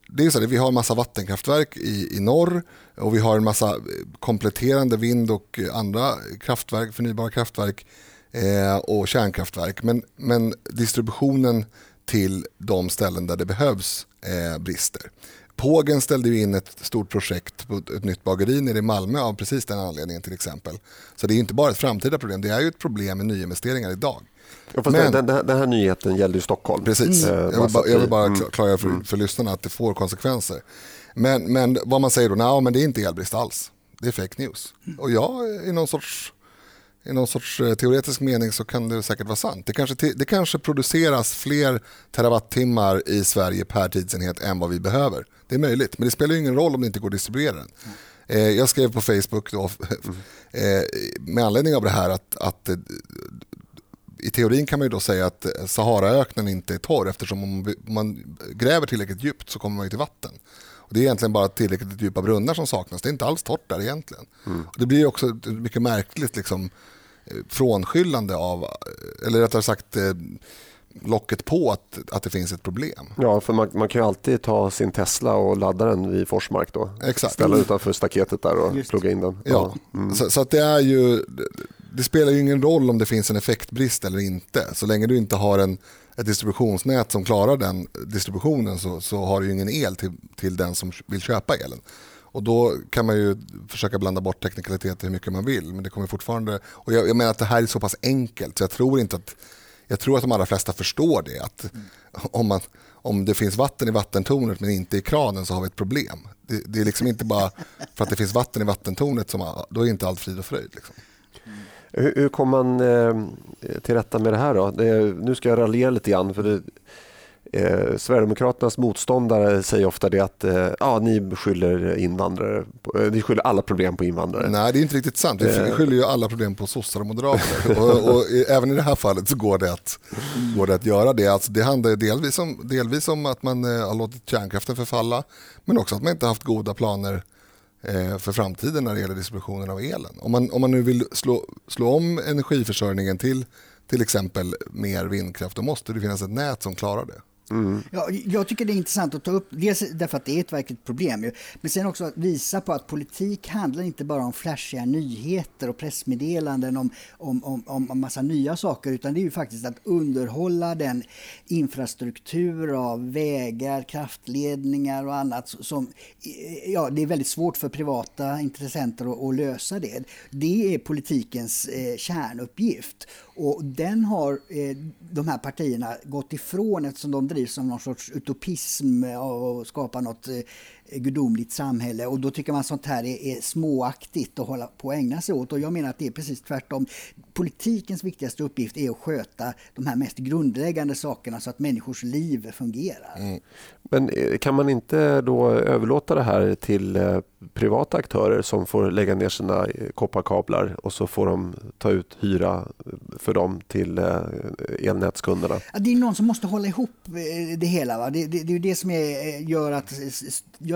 det är så här, vi har en massa vattenkraftverk i, i norr och vi har en massa eh, kompletterande vind och andra kraftverk, förnybara kraftverk eh, och kärnkraftverk. Men, men distributionen till de ställen där det behövs eh, brister. Pågen ställde in ett stort projekt på ett nytt bageri nere i Malmö av precis den anledningen till exempel. Så det är inte bara ett framtida problem, det är ju ett problem med nyinvesteringar idag. Ja, Men, den, den, här nyheten gällde ju Stockholm. Precis, mm. jag, vill bara, jag vill bara klargöra för, mm. för lyssnarna att det får konsekvenser. Men, men vad man säger då, nej men det är inte elbrist alls. Det är fake news. Och jag i någon sorts i någon sorts eh, teoretisk mening så kan det säkert vara sant. Det kanske, det kanske produceras fler terawattimmar i Sverige per tidsenhet än vad vi behöver. Det är möjligt, men det spelar ingen roll om det inte går att distribuera den. Mm. jag skrev på Facebook då, mm. med anledning av det här att, att i teorin kan man ju då säga att Saharaöknen inte är torr eftersom om man gräver tillräckligt djupt så kommer man till vatten. Och det är egentligen bara tillräckligt djupa brunnar som saknas. Det är inte alls torrt där egentligen. Mm. det blir också mycket märkligt liksom, frånskyllande av, eller rättare sagt locket på att, att det finns ett problem. Ja, för man, man kan ju alltid ta sin Tesla och ladda den vid Forsmark då. Exakt. Ställa utanför staketet där och Just. plugga in den. Ja, ja. Mm. Så, så, att det är ju, det spelar ju ingen roll om det finns en effektbrist eller inte. Så länge du inte har en, ett distributionsnät som klarar den distributionen så, så har du ju ingen el till, till den som vill köpa elen. Och då kan man ju försöka blanda bort teknikaliteter hur mycket man vill. Men det kommer fortfarande... Och jag, jag menar att det här är så pass enkelt så jag tror inte att jag tror att de allra flesta förstår det. Att mm. om, man, om det finns vatten i vattentornet men inte i kranen så har vi ett problem. Det, det är liksom inte bara för att det finns vatten i vattentornet som då är inte allt frid och fröjd. Liksom. Mm. Hur, hur kommer man eh, till rätta med det här då? Det, nu ska jag raljera lite grann. För det, Eh, Sverigedemokraternas motståndare säger ofta det att eh, ja, ni skyller invandrare, på, eh, ni skyller alla problem på invandrare. Nej, det är inte riktigt sant. Vi eh. skyller ju alla problem på sossar och moderater. och, och, även i det här fallet så går det att, går det att göra det. Alltså, det handlar delvis om, delvis om att man eh, har låtit kärnkraften förfalla, men också att man inte haft goda planer eh, för framtiden när det gäller distributionen av elen. Om man, om man nu vill slå, slå om energiförsörjningen till till exempel mer vindkraft, då måste det finnas ett nät som klarar det. Mm. Ja, jag tycker det är intressant att ta upp, dels därför att det är ett verkligt problem, men sen också att visa på att politik handlar inte bara om flashiga nyheter och pressmeddelanden om, om, om, om en massa nya saker, utan det är ju faktiskt att underhålla den infrastruktur av vägar, kraftledningar och annat som, eh, ja, det är väldigt svårt för privata intressenter att, att lösa det. Det är politikens eh, kärnuppgift. Och den har eh, de här partierna gått ifrån eftersom de drivs som någon sorts utopism och skapa något eh, gudomligt samhälle och då tycker man sånt här är, är småaktigt att hålla på att ägna sig åt och jag menar att det är precis tvärtom. Politikens viktigaste uppgift är att sköta de här mest grundläggande sakerna så att människors liv fungerar. Mm. Men eh, kan man inte då överlåta det här till eh, privata aktörer som får lägga ner sina eh, kopparkablar och så får de ta ut hyra för dem till elnätskunderna? Det är någon som måste hålla ihop det hela. Va? Det, det, det är det som är, gör att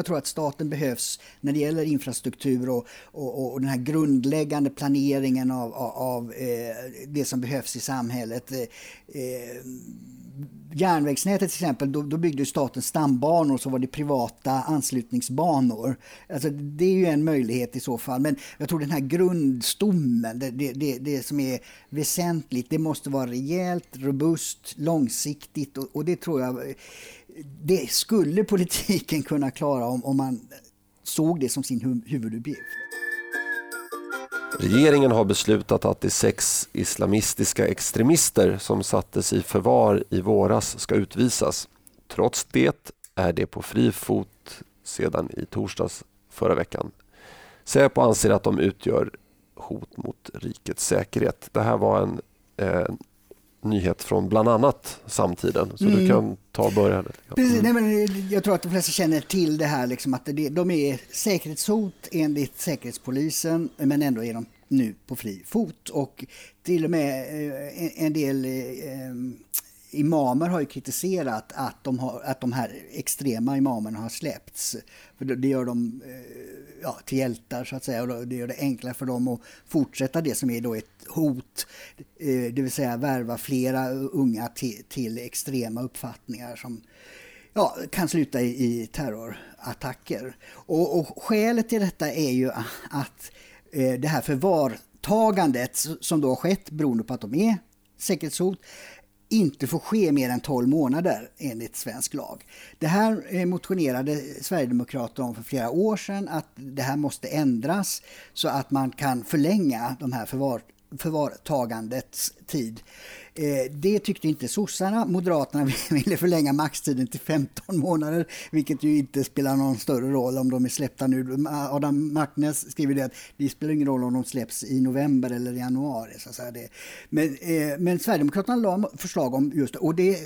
jag tror att staten behövs när det gäller infrastruktur och, och, och den här grundläggande planeringen av, av, av eh, det som behövs i samhället. Eh, eh järnvägsnätet till exempel, då, då byggde staten stambanor och så var det privata anslutningsbanor. Alltså, det är ju en möjlighet i så fall. Men jag tror den här grundstommen, det, det, det, det som är väsentligt, det måste vara rejält, robust, långsiktigt och, och det tror jag det skulle politiken kunna klara om, om man såg det som sin huvuduppgift. Regeringen har beslutat att de sex islamistiska extremister som sattes i förvar i våras ska utvisas. Trots det är de på fri fot sedan i torsdags förra veckan. Säpo anser att de utgör hot mot rikets säkerhet. Det här var en eh, nyhet från bland annat samtiden. Så mm. du kan ta och börja. Precis, nej, men jag tror att de flesta känner till det här, liksom, att det, de är säkerhetshot enligt Säkerhetspolisen, men ändå är de nu på fri fot. Och till och med eh, en del eh, imamer har ju kritiserat att de, har, att de här extrema imamerna har släppts. För det gör dem eh, ja, till hjältar så att säga och det gör det enklare för dem att fortsätta det som är då ett hot. Eh, det vill säga värva flera unga till, till extrema uppfattningar som ja, kan sluta i, i terrorattacker. Och, och skälet till detta är ju att eh, det här förvartagandet som då har skett beroende på att de är säkerhetshot inte får ske mer än 12 månader enligt svensk lag. Det här eh, motionerade Sverigedemokraterna om för flera år sedan att det här måste ändras så att man kan förlänga de här förvar, förvartagandets tid. Eh, det tyckte inte sossarna. Moderaterna ville förlänga maxtiden till 15 månader, vilket ju inte spelar någon större roll om de är släppta nu. Adam Martnäs skriver det att det spelar ingen roll om de släpps i november eller januari. Så att säga det. Men, eh, men Sverigedemokraterna la förslag om just det, och det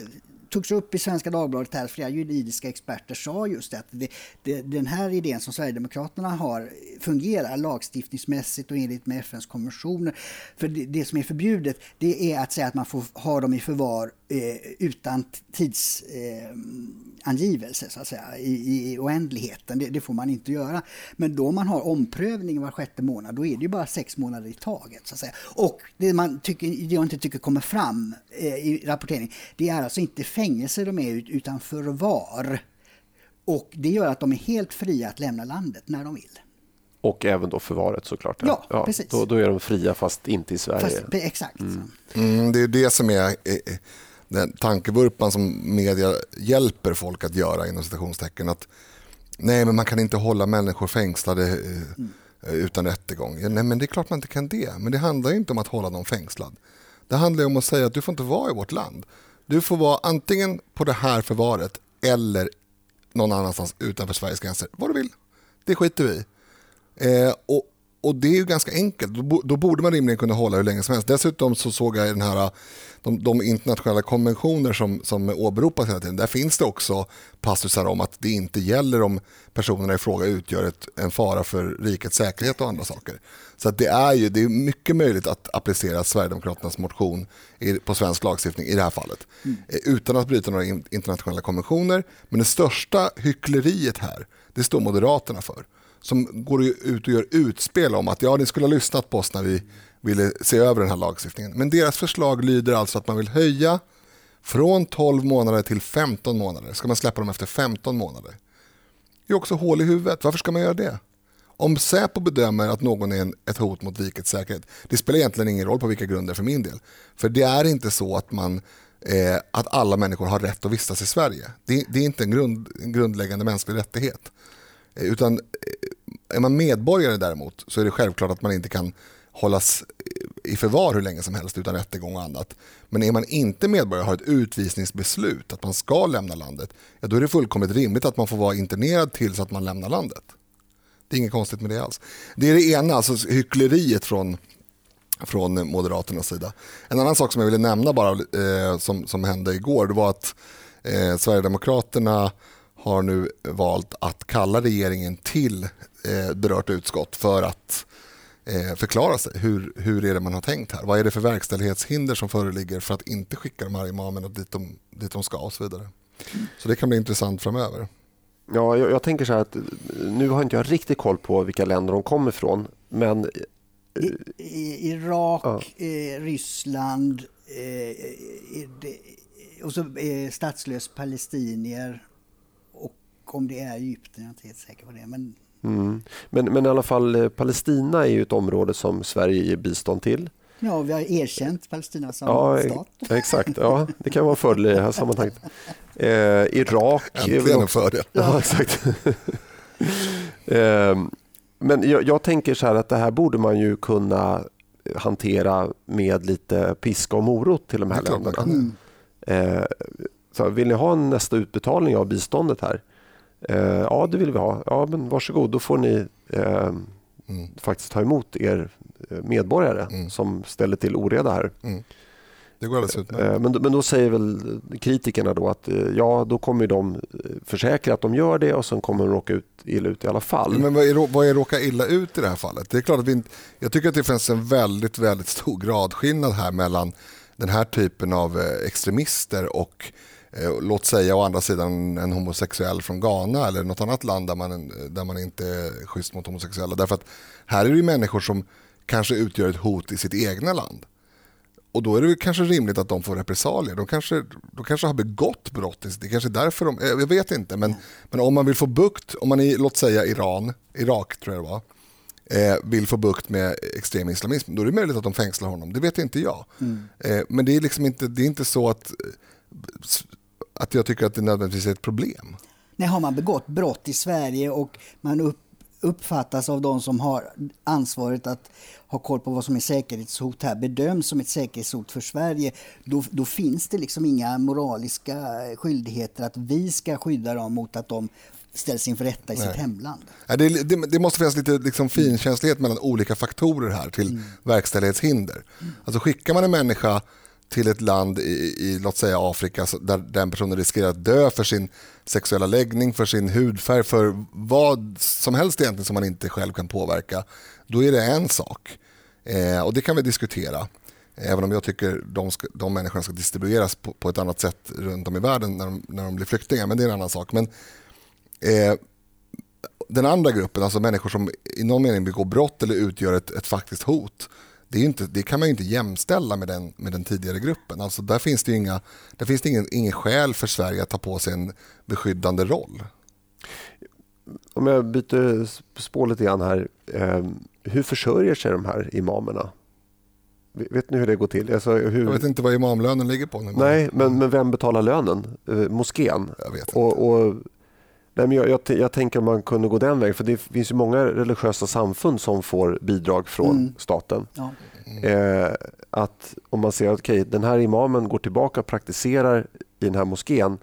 togs upp i Svenska Dagbladet här, flera juridiska experter sa just det, att det, det, den här idén som Sverigedemokraterna har fungerar lagstiftningsmässigt och enligt med FNs konventioner. För det, det, som är förbjudet det är att säga att man får ha dem i förvar eh, utan tidsangivelse eh, så att säga, i, i oändligheten. Det, det, får man inte göra. Men då man har omprövning var sjätte månad, då är det ju bara sex månader i taget. Så att säga. Och det man, tycker, det jag inte tycker kommer fram eh, i rapporteringen, det är alltså inte fängelse de är utan förvar. Och det gör att de är helt fria att lämna landet när de vill. Och även då förvaret såklart. Ja, ja precis. Då, då, är de fria fast inte i Sverige. Fast, exakt. Mm. Mm, det är det som är den tankevurpan som media hjälper folk att göra inom citationstecken. Att, nej men man kan inte hålla människor fängslade eh, mm. utan rättegång. Ja, nej men det är klart man inte kan det. Men det handlar inte om att hålla någon fängslad. Det handlar om att säga att du får inte vara i vårt land. Du får vara antingen på det här förvaret eller någon annanstans utanför Sveriges gränser. Vad du vill. Det skiter vi eh, och, och det är ju ganska enkelt. Då, borde man rimligen kunna hålla hur länge som helst. Dessutom så såg jag den här, de, de internationella konventioner som, som åberopas hela tiden. Där finns det också passusar om att det inte gäller om personerna i fråga utgör ett, en fara för rikets säkerhet och andra saker. Så det, är ju, det är mycket möjligt att applicera Sverigedemokraternas motion i, på svensk lagstiftning i det här fallet. Mm. Utan att bryta några internationella konventioner. Men det största hyckleriet här, det står Moderaterna för som går ut och gör utspel om att ja, ni skulle ha lyssnat på oss när vi ville se över den här lagstiftningen. Men deras förslag lyder alltså att man vill höja från 12 månader till 15 månader. Ska man släppa dem efter 15 månader? Det är också hål i huvudet. Varför ska man göra det? Om Säpo bedömer att någon är ett hot mot rikets säkerhet, det spelar egentligen ingen roll på vilka grunder för min del. För det är inte så att, man, eh, att alla människor har rätt att vistas i Sverige. Det, det är inte en, grund, en grundläggande mänsklig rättighet. Utan eh, är man medborgare däremot så är det självklart att man inte kan hållas eh, i förvar hur länge som helst utan rättegång och annat. Men är man inte medborgare och har ett utvisningsbeslut att man ska lämna landet, ja, då är det fullkomligt rimligt att man får vara internerad tills att man lämnar landet. Det är inget konstigt med det alls. Det är det ena, alltså hyckleriet från, från Moderaternas sida. En annan sak som jag ville nämna bara eh, som, som hände igår, det var att eh, Sverigedemokraterna har nu valt att kalla regeringen till eh, berört utskott för att eh, förklara sig. Hur, hur är det man har tänkt här? Vad är det för verkställighetshinder som föreligger för att inte skicka de här imamerna dit de, dit de ska och så vidare. Så det kan bli intressant framöver. Ja, jag, jag, tänker så här att nu har inte jag riktigt koll på vilka länder de kommer ifrån. Men... I, i, Irak, ja. eh, Ryssland eh, det, och så eh, statslös palestinier om det är Egypten, jag är inte helt säker på det. Men... Mm. Men, men i alla fall eh, Palestina är ju ett område som Sverige ger bistånd till. Ja, vi har erkänt Palestina som ja, stat. Exakt, ja, det kan vara fördel i det här sammanhanget. Eh, Irak... Äntligen en fördel. Ja, exakt. eh, men jag, jag, tänker så här att det här borde man ju kunna hantera med lite piska och morot till de här länderna. Mm. Eh, så vill ni ha en nästa utbetalning av biståndet här? Eh, ja, det vill vi ha. Ja, men varsågod, då får ni eh, mm. faktiskt ta emot er eh, medborgare mm. som ställer till oreda här. Mm. Det går alldeles utmärkt. Eh, men, men då säger väl kritikerna då att ja, då kommer de försäkra att de gör det och sen kommer de råka ut illa ut i alla fall. Men vad är, vad är råka illa ut i det här fallet? Det är klart att vi, jag tycker att det finns en väldigt, väldigt stor gradskillnad här mellan den här typen av extremister och Eh, låt säga å andra sidan en homosexuell från Ghana eller något annat land där man, där man inte är schysst mot homosexuella. Därför att här är det människor som kanske utgör ett hot i sitt egna land. Och då är det kanske rimligt att de får repressalier. De kanske, de kanske har begått brott. Det kanske är därför de, jag vet inte. Men, men om man vill få bukt, om man i låt säga Iran, Irak tror jag det var, eh, vill få bukt med extrem islamism, då är det möjligt att de fängslar honom. Det vet inte jag. Mm. Eh, men det är, liksom inte, det är inte så att att jag tycker att det nödvändigtvis är ett problem. Nej, har man begått brott i Sverige och man upp, uppfattas av de som har ansvaret att ha koll på vad som är säkerhetshot här bedöms som ett säkerhetshot för Sverige, då, då finns det liksom inga moraliska skyldigheter att vi ska skydda dem mot att de ställs inför rätta i Nej. sitt hemland. Det, det, det, måste finnas lite liksom finkänslighet mellan olika faktorer här till mm. verkställighetshinder. Mm. Alltså skickar man en människa till ett land i, i, låt säga Afrika där den personen riskerar att dö för sin sexuella läggning, för sin hudfärg, för vad som helst egentligen som man inte själv kan påverka, då är det en sak. Eh, och det kan vi diskutera. Även om jag tycker de, ska, de människorna ska distribueras på, på, ett annat sätt runt om i världen när de, när de blir flyktingar, men det är en annan sak. Men, eh, den andra gruppen, alltså människor som i någon mening begår brott eller utgör ett, ett faktiskt hot, det, är inte, det kan man ju inte jämställa med den, med den tidigare gruppen. Alltså där finns det, inga, där finns det ingen, ingen skäl för Sverige att ta på sig en beskyddande roll. Om jag byter spår lite grann här. Eh, hur försörjer sig de här imamerna? Vet ni hur det går till? Alltså, hur... Jag vet inte vad imamlönen ligger på. Nej, men, men vem betalar lönen? Eh, moskén? Jag vet inte. Och, och Nej, men jag, jag, jag, tänker om man kunde gå den vägen. För Det finns ju många religiösa samfund som får bidrag från mm. staten. Ja. Mm. Eh, att Om man ser att okay, den här imamen går tillbaka och praktiserar i den här moskén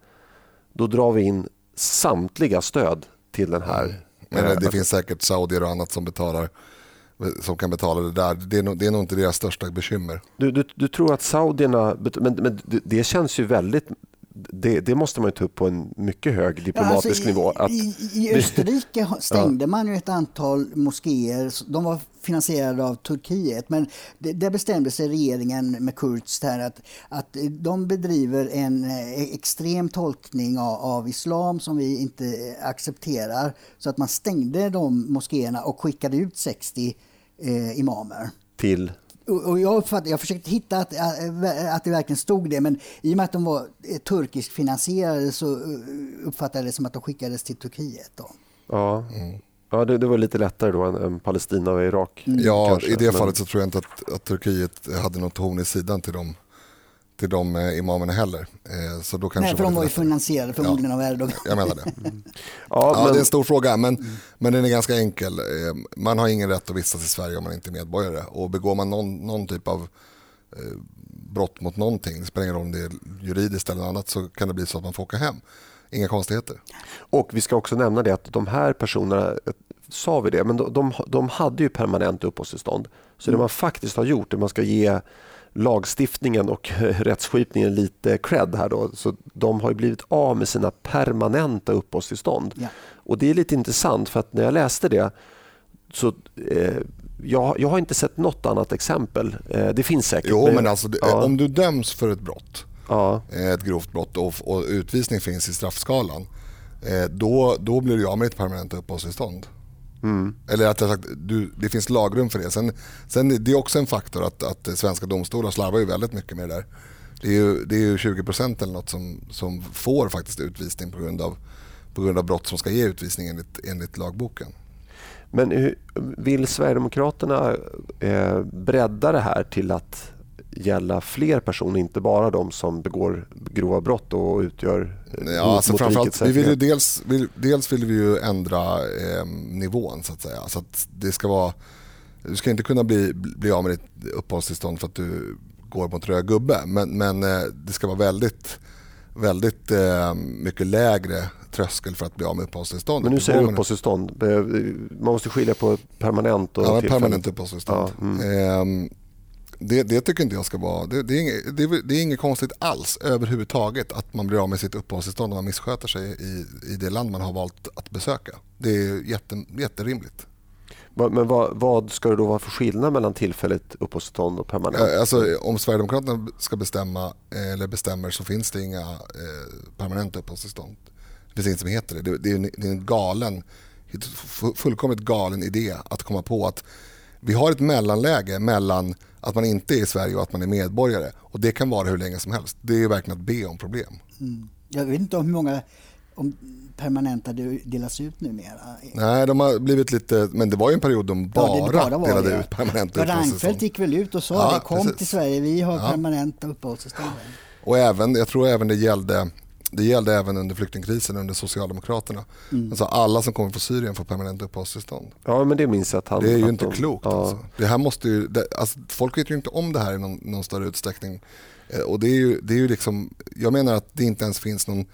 då drar vi in samtliga stöd till den här. Mm. Men det, det finns säkert saudier och annat som betalar som kan betala det där. Det är nog, det är nog inte deras största bekymmer. Du, du, du tror att saudierna, men, men det känns ju väldigt det, det, måste man ta upp på en mycket hög diplomatisk ja, alltså nivå. Att... I, I, Österrike stängde ja. man ju ett antal moskéer. De var finansierade av Turkiet. Men det, där bestämde sig regeringen med Kurz här att, att de bedriver en eh, extrem tolkning av, av islam som vi inte accepterar. Så att man stängde de moskéerna och skickade ut 60 eh, imamer. Till? Och jag, uppfattade, jag försökte hitta att, äh, att det verkligen stod det, men i och med att de var eh, turkiskt finansierade så eh, uppfattade jag det som att de skickades till Turkiet. Då. Ja, mm. ja det, det, var lite lättare då än, än Palestina och Irak. Mm. Ja, kanske. i det men... fallet så tror jag inte att, att Turkiet hade något horn i sidan till dem till de eh, imamerna heller. Eh, så då kanske Nej, för de var ju finansierade förmodligen ja, av Erdogan. Jag menar det. Mm. Ja, ja men... Det är en stor fråga, men, mm. men den är ganska enkel. Eh, man har ingen rätt att vistas i Sverige om man inte är medborgare. Och begår man någon, någon typ av brott mot någonting, det spelar ingen roll om det är juridiskt eller annat, så kan det bli så att man får åka hem. Inga konstigheter. Och vi ska också nämna det att de här personerna, sa vi det, men de, de, de hade ju permanent uppehållstillstånd. Så mm. det man faktiskt har gjort, det man ska ge lagstiftningen och rättsskipningen lite cred här. Då. Så de har blivit av med sina permanenta uppehållstillstånd. Ja. Och det är lite intressant för att när jag läste det så eh, jag, jag har inte sett något annat exempel. Eh, det finns säkert. Jo, men alltså, ja. om du döms för ett brott, ja. Eh, ett grovt brott och, och utvisning finns i straffskalan, eh, då, då blir du av med ditt permanenta uppehållstillstånd. Mm. Eller att sagt, du, det finns lagrum för det. Sen, sen det är också en faktor att, att svenska domstolar slarvar ju väldigt mycket med det där. Det är ju, det är ju 20% eller något som, som får faktiskt utvisning på grund, av, på grund av brott som ska ge utvisning enligt, enligt lagboken. Men vill Sverigedemokraterna eh, bredda det här till att gälla fler personer, inte bara de som begår grova brott och utgör ja, alltså framförallt, vi vill dels, vill, dels vill vi ju ändra eh, nivån så att säga. Så att det ska vara, du ska inte kunna bli, bli av med ditt uppehållstillstånd för att du går mot röd gubbe. Men, men eh, det ska vara väldigt, väldigt eh, mycket lägre tröskel för att bli av med uppehållstillstånd. Men nu säger du uppehållstillstånd. Man måste skilja på permanent och ja, permanent uppehållstillstånd. Ja, mm. Eh, det, det, tycker inte jag ska vara... Det, det, är inget, det, det, är inget konstigt alls överhuvudtaget att man blir av med sitt uppehållstillstånd om man missköter sig i, i det land man har valt att besöka. Det är jätte, jätterimligt. Men vad, vad, ska det då vara för skillnad mellan tillfälligt uppehållstillstånd och permanent? Alltså, om Sverigedemokraterna ska bestämma, eller bestämmer så finns det inga eh, permanenta uppehållstillstånd. Det finns inget som heter det. Det, är en, det är en galen, fullkomligt galen idé att komma på att vi har ett mellanläge mellan att man inte är i Sverige och att man är medborgare. Och Det kan vara hur länge som helst. Det är verkligen att be om problem. Mm. Jag vet inte om hur många om permanenta delas ut numera. Nej, de har blivit lite... Men det var ju en period de bara, ja, det bara delade det. ut permanenta. Reinfeldt gick väl ut och sa ja, det. Kom precis. till Sverige, vi har ja. permanenta uppehållstillstånd. Och även, jag tror även det gällde det gällde även under flyktingkrisen under Socialdemokraterna. Mm. Alltså alla som kommer från Syrien får permanent uppehållstillstånd. Ja, men det minns jag att han... Det är ju inte de, klokt. Ja. Alltså. Det här måste ju, det, alltså, folk vet ju inte om det här i någon, någon större utsträckning. Eh, och det är ju, det är ju liksom, jag menar att det inte ens finns någon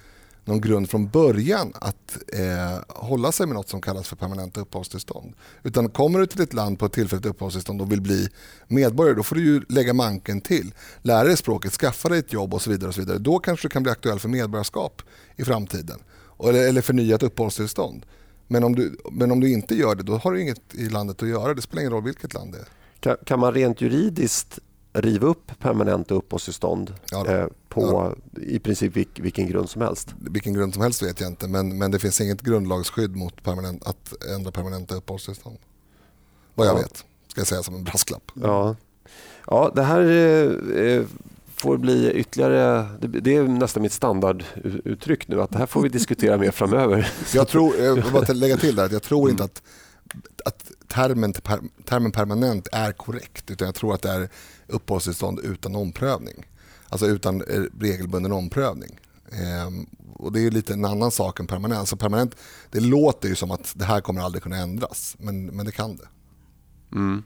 någon grund från början att eh, hålla sig med något som kallas för permanenta uppehållstillstånd. Utan kommer du till ett land på ett tillfälligt uppehållstillstånd och vill bli medborgare då får du ju lägga manken till. Lära dig språket, skaffa dig ett jobb och så vidare. och så vidare. Då kanske du kan bli aktuell för medborgarskap i framtiden. Eller, eller förnyat uppehållstillstånd. Men om, du, men om du inte gör det då har du inget i landet att göra. Det spelar ingen roll vilket land det är. Kan, kan man rent juridiskt riva upp permanenta uppehållstillstånd ja eh, på ja. i princip vilk, vilken grund som helst? Vilken grund som helst vet jag inte men, men det finns inget grundlagsskydd mot permanent, att ändra permanenta uppehållstillstånd. Vad jag ja. vet, ska jag säga som en brasklapp. Ja, ja det här eh, eh får bli ytterligare... Det, det, är nästan mitt standarduttryck nu att det här får vi diskutera mer framöver. Jag tror, jag vill bara lägga till där, att jag tror inte att att termen, termen permanent är korrekt utan jag tror att det är uppehållstillstånd utan omprövning. Alltså utan eh, regelbunden omprövning. Ehm, och Det är lite en annan sak än permanent. Alltså permanent det låter ju som att det här kommer aldrig kunna ändras, men, men det kan det. Mm.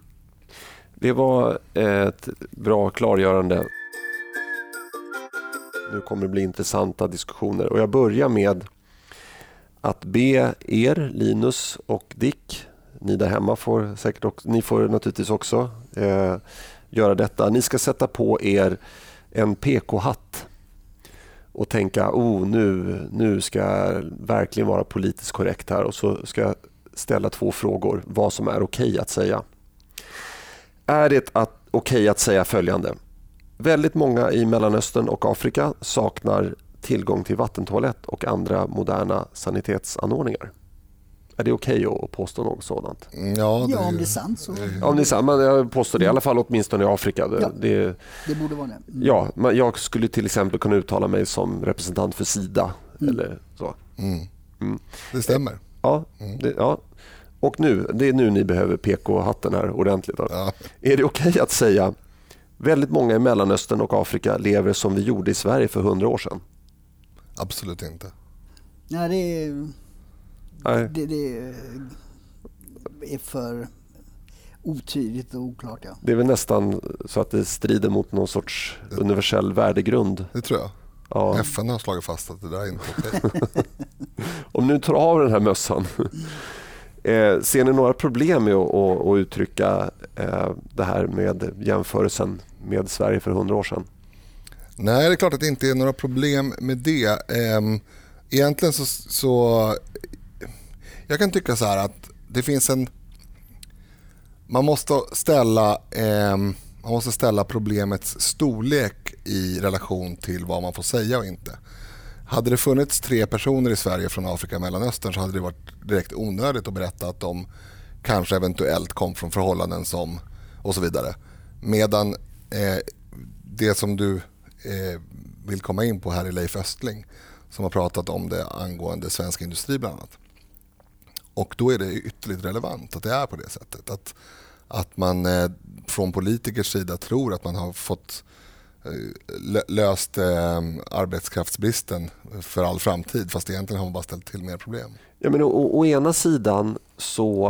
Det var ett bra klargörande. Nu kommer det bli intressanta diskussioner och jag börjar med att be er, Linus och Dick, ni där hemma får säkert också, ni får naturligtvis också eh, göra detta. Ni ska sätta på er en PK-hatt och tänka oh, nu, nu ska jag verkligen vara politiskt korrekt här och så ska jag ställa två frågor vad som är okej okay att säga. Är det okej okay att säga följande? Väldigt många i Mellanöstern och Afrika saknar tillgång till vattentoalett och andra moderna sanitetsanordningar. Är det okej okay att påstå något sådant? Mm, ja, det, ja om det är sant så. Ja, om det är sant, men jag påstår det i alla fall åtminstone i Afrika. Det, ja, det, det borde vara det. Mm. Ja, jag skulle till exempel kunna uttala mig som representant för Sida. Mm. Eller så. Mm. mm. Det stämmer. Ja, mm. det, ja. Och nu, det är nu ni behöver PK-hatten här ordentligt. Ja. Är det okej okay att säga väldigt många i Mellanöstern och Afrika lever som vi gjorde i Sverige för hundra år sedan? Absolut inte. Ja, det är Nej. Det, det är för otydligt och oklart. Ja. Det är väl nästan så att det strider mot någon sorts universell värdegrund. Det tror jag. Ja. FN har slagit fast att det där är inte okej. Om nu tar av den här mössan. Eh, ser ni några problem med att, att, att uttrycka eh, det här med jämförelsen med Sverige för hundra år sedan? Nej, det är klart att det inte är några problem med det. Eh, egentligen så, så jag kan tycka så här att det finns en... Man måste ställa, eh, man måste ställa problemets storlek i relation till vad man får säga och inte. Hade det funnits tre personer i Sverige från Afrika och Mellanöstern så hade det varit direkt onödigt att berätta att de kanske eventuellt kom från förhållanden som och så vidare. Medan eh, det som du eh, vill komma in på här är Leif Östling som har pratat om det angående svensk industri bland annat. Och då är det ytterligt relevant att det är på det sättet. Att, att man eh, från politikers sida tror att man har fått eh, löst eh, arbetskraftsbristen för all framtid fast egentligen har man bara ställt till mer problem. Ja, men å, å ena sidan så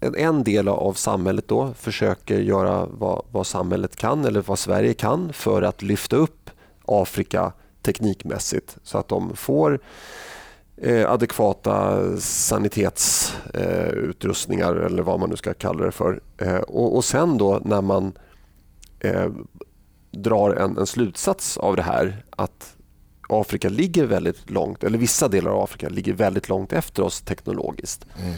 eh, en, en del av samhället då försöker göra vad, vad samhället kan eller vad Sverige kan för att lyfta upp Afrika teknikmässigt så att de får eh, adekvata sanitetsutrustningar eh, eller vad man nu ska kalla det för. Eh, och, och, sen då när man drar en, en, slutsats av det här att Afrika ligger väldigt långt, eller vissa delar av Afrika ligger väldigt långt efter oss teknologiskt. Mm.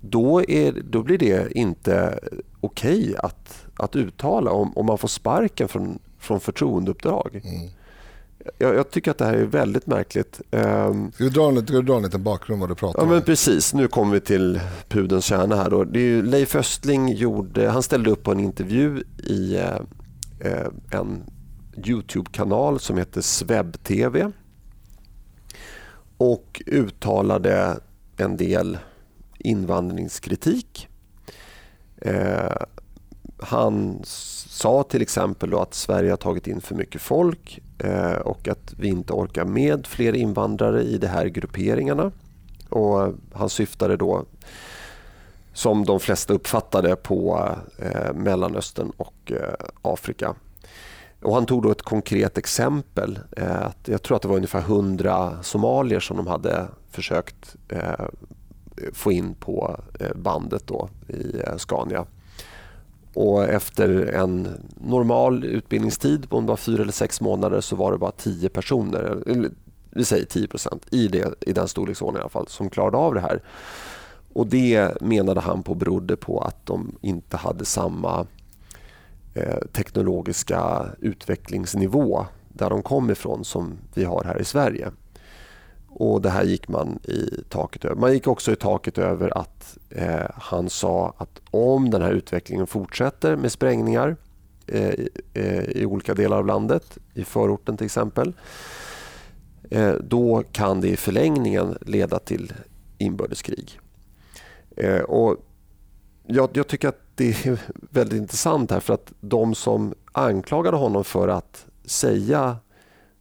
Då, är, då blir det inte okej okay att, att uttala om, om man får sparken från, från förtroendeuppdrag. Mm. Jag, jag, tycker att det här är väldigt märkligt. Um, ska, du dra en, ska du dra en liten bakgrund vad du pratar ja, om? Men precis, nu kommer vi till pudens kärna här. Då. Det är Leif Östling gjorde, han ställde upp på en intervju i eh, en Youtube-kanal som heter Sveb-TV och uttalade en del invandringskritik. Eh, han sa till exempel att Sverige har tagit in för mycket folk eh, Eh, och att vi inte orkar med fler invandrare i de här grupperingarna. Och han syftade då, som de flesta uppfattade, på eh, Mellanöstern och eh, Afrika. Och han tog då ett konkret exempel. jag tror att det var ungefär 100 somalier som de hade försökt få in på bandet då i Scania och efter en normal utbildningstid på fyra eller sex månader så var det bara tio personer, vi säger 10 procent, i, i den storleksordningen i alla fall, som klarade av det här. Och Det menade han på berodde på att de inte hade samma eh, teknologiska utvecklingsnivå där de kom ifrån som vi har här i Sverige. Och Det här gick man i taket över. Man gick också i taket över att eh, han sa att om den här utvecklingen fortsätter med sprängningar eh, i eh, olika delar av landet, i förorten till exempel, eh, då kan det i förlängningen leda till inbördeskrig. Eh, och jag, jag, tycker att det är väldigt intressant här för att de som anklagade honom för att säga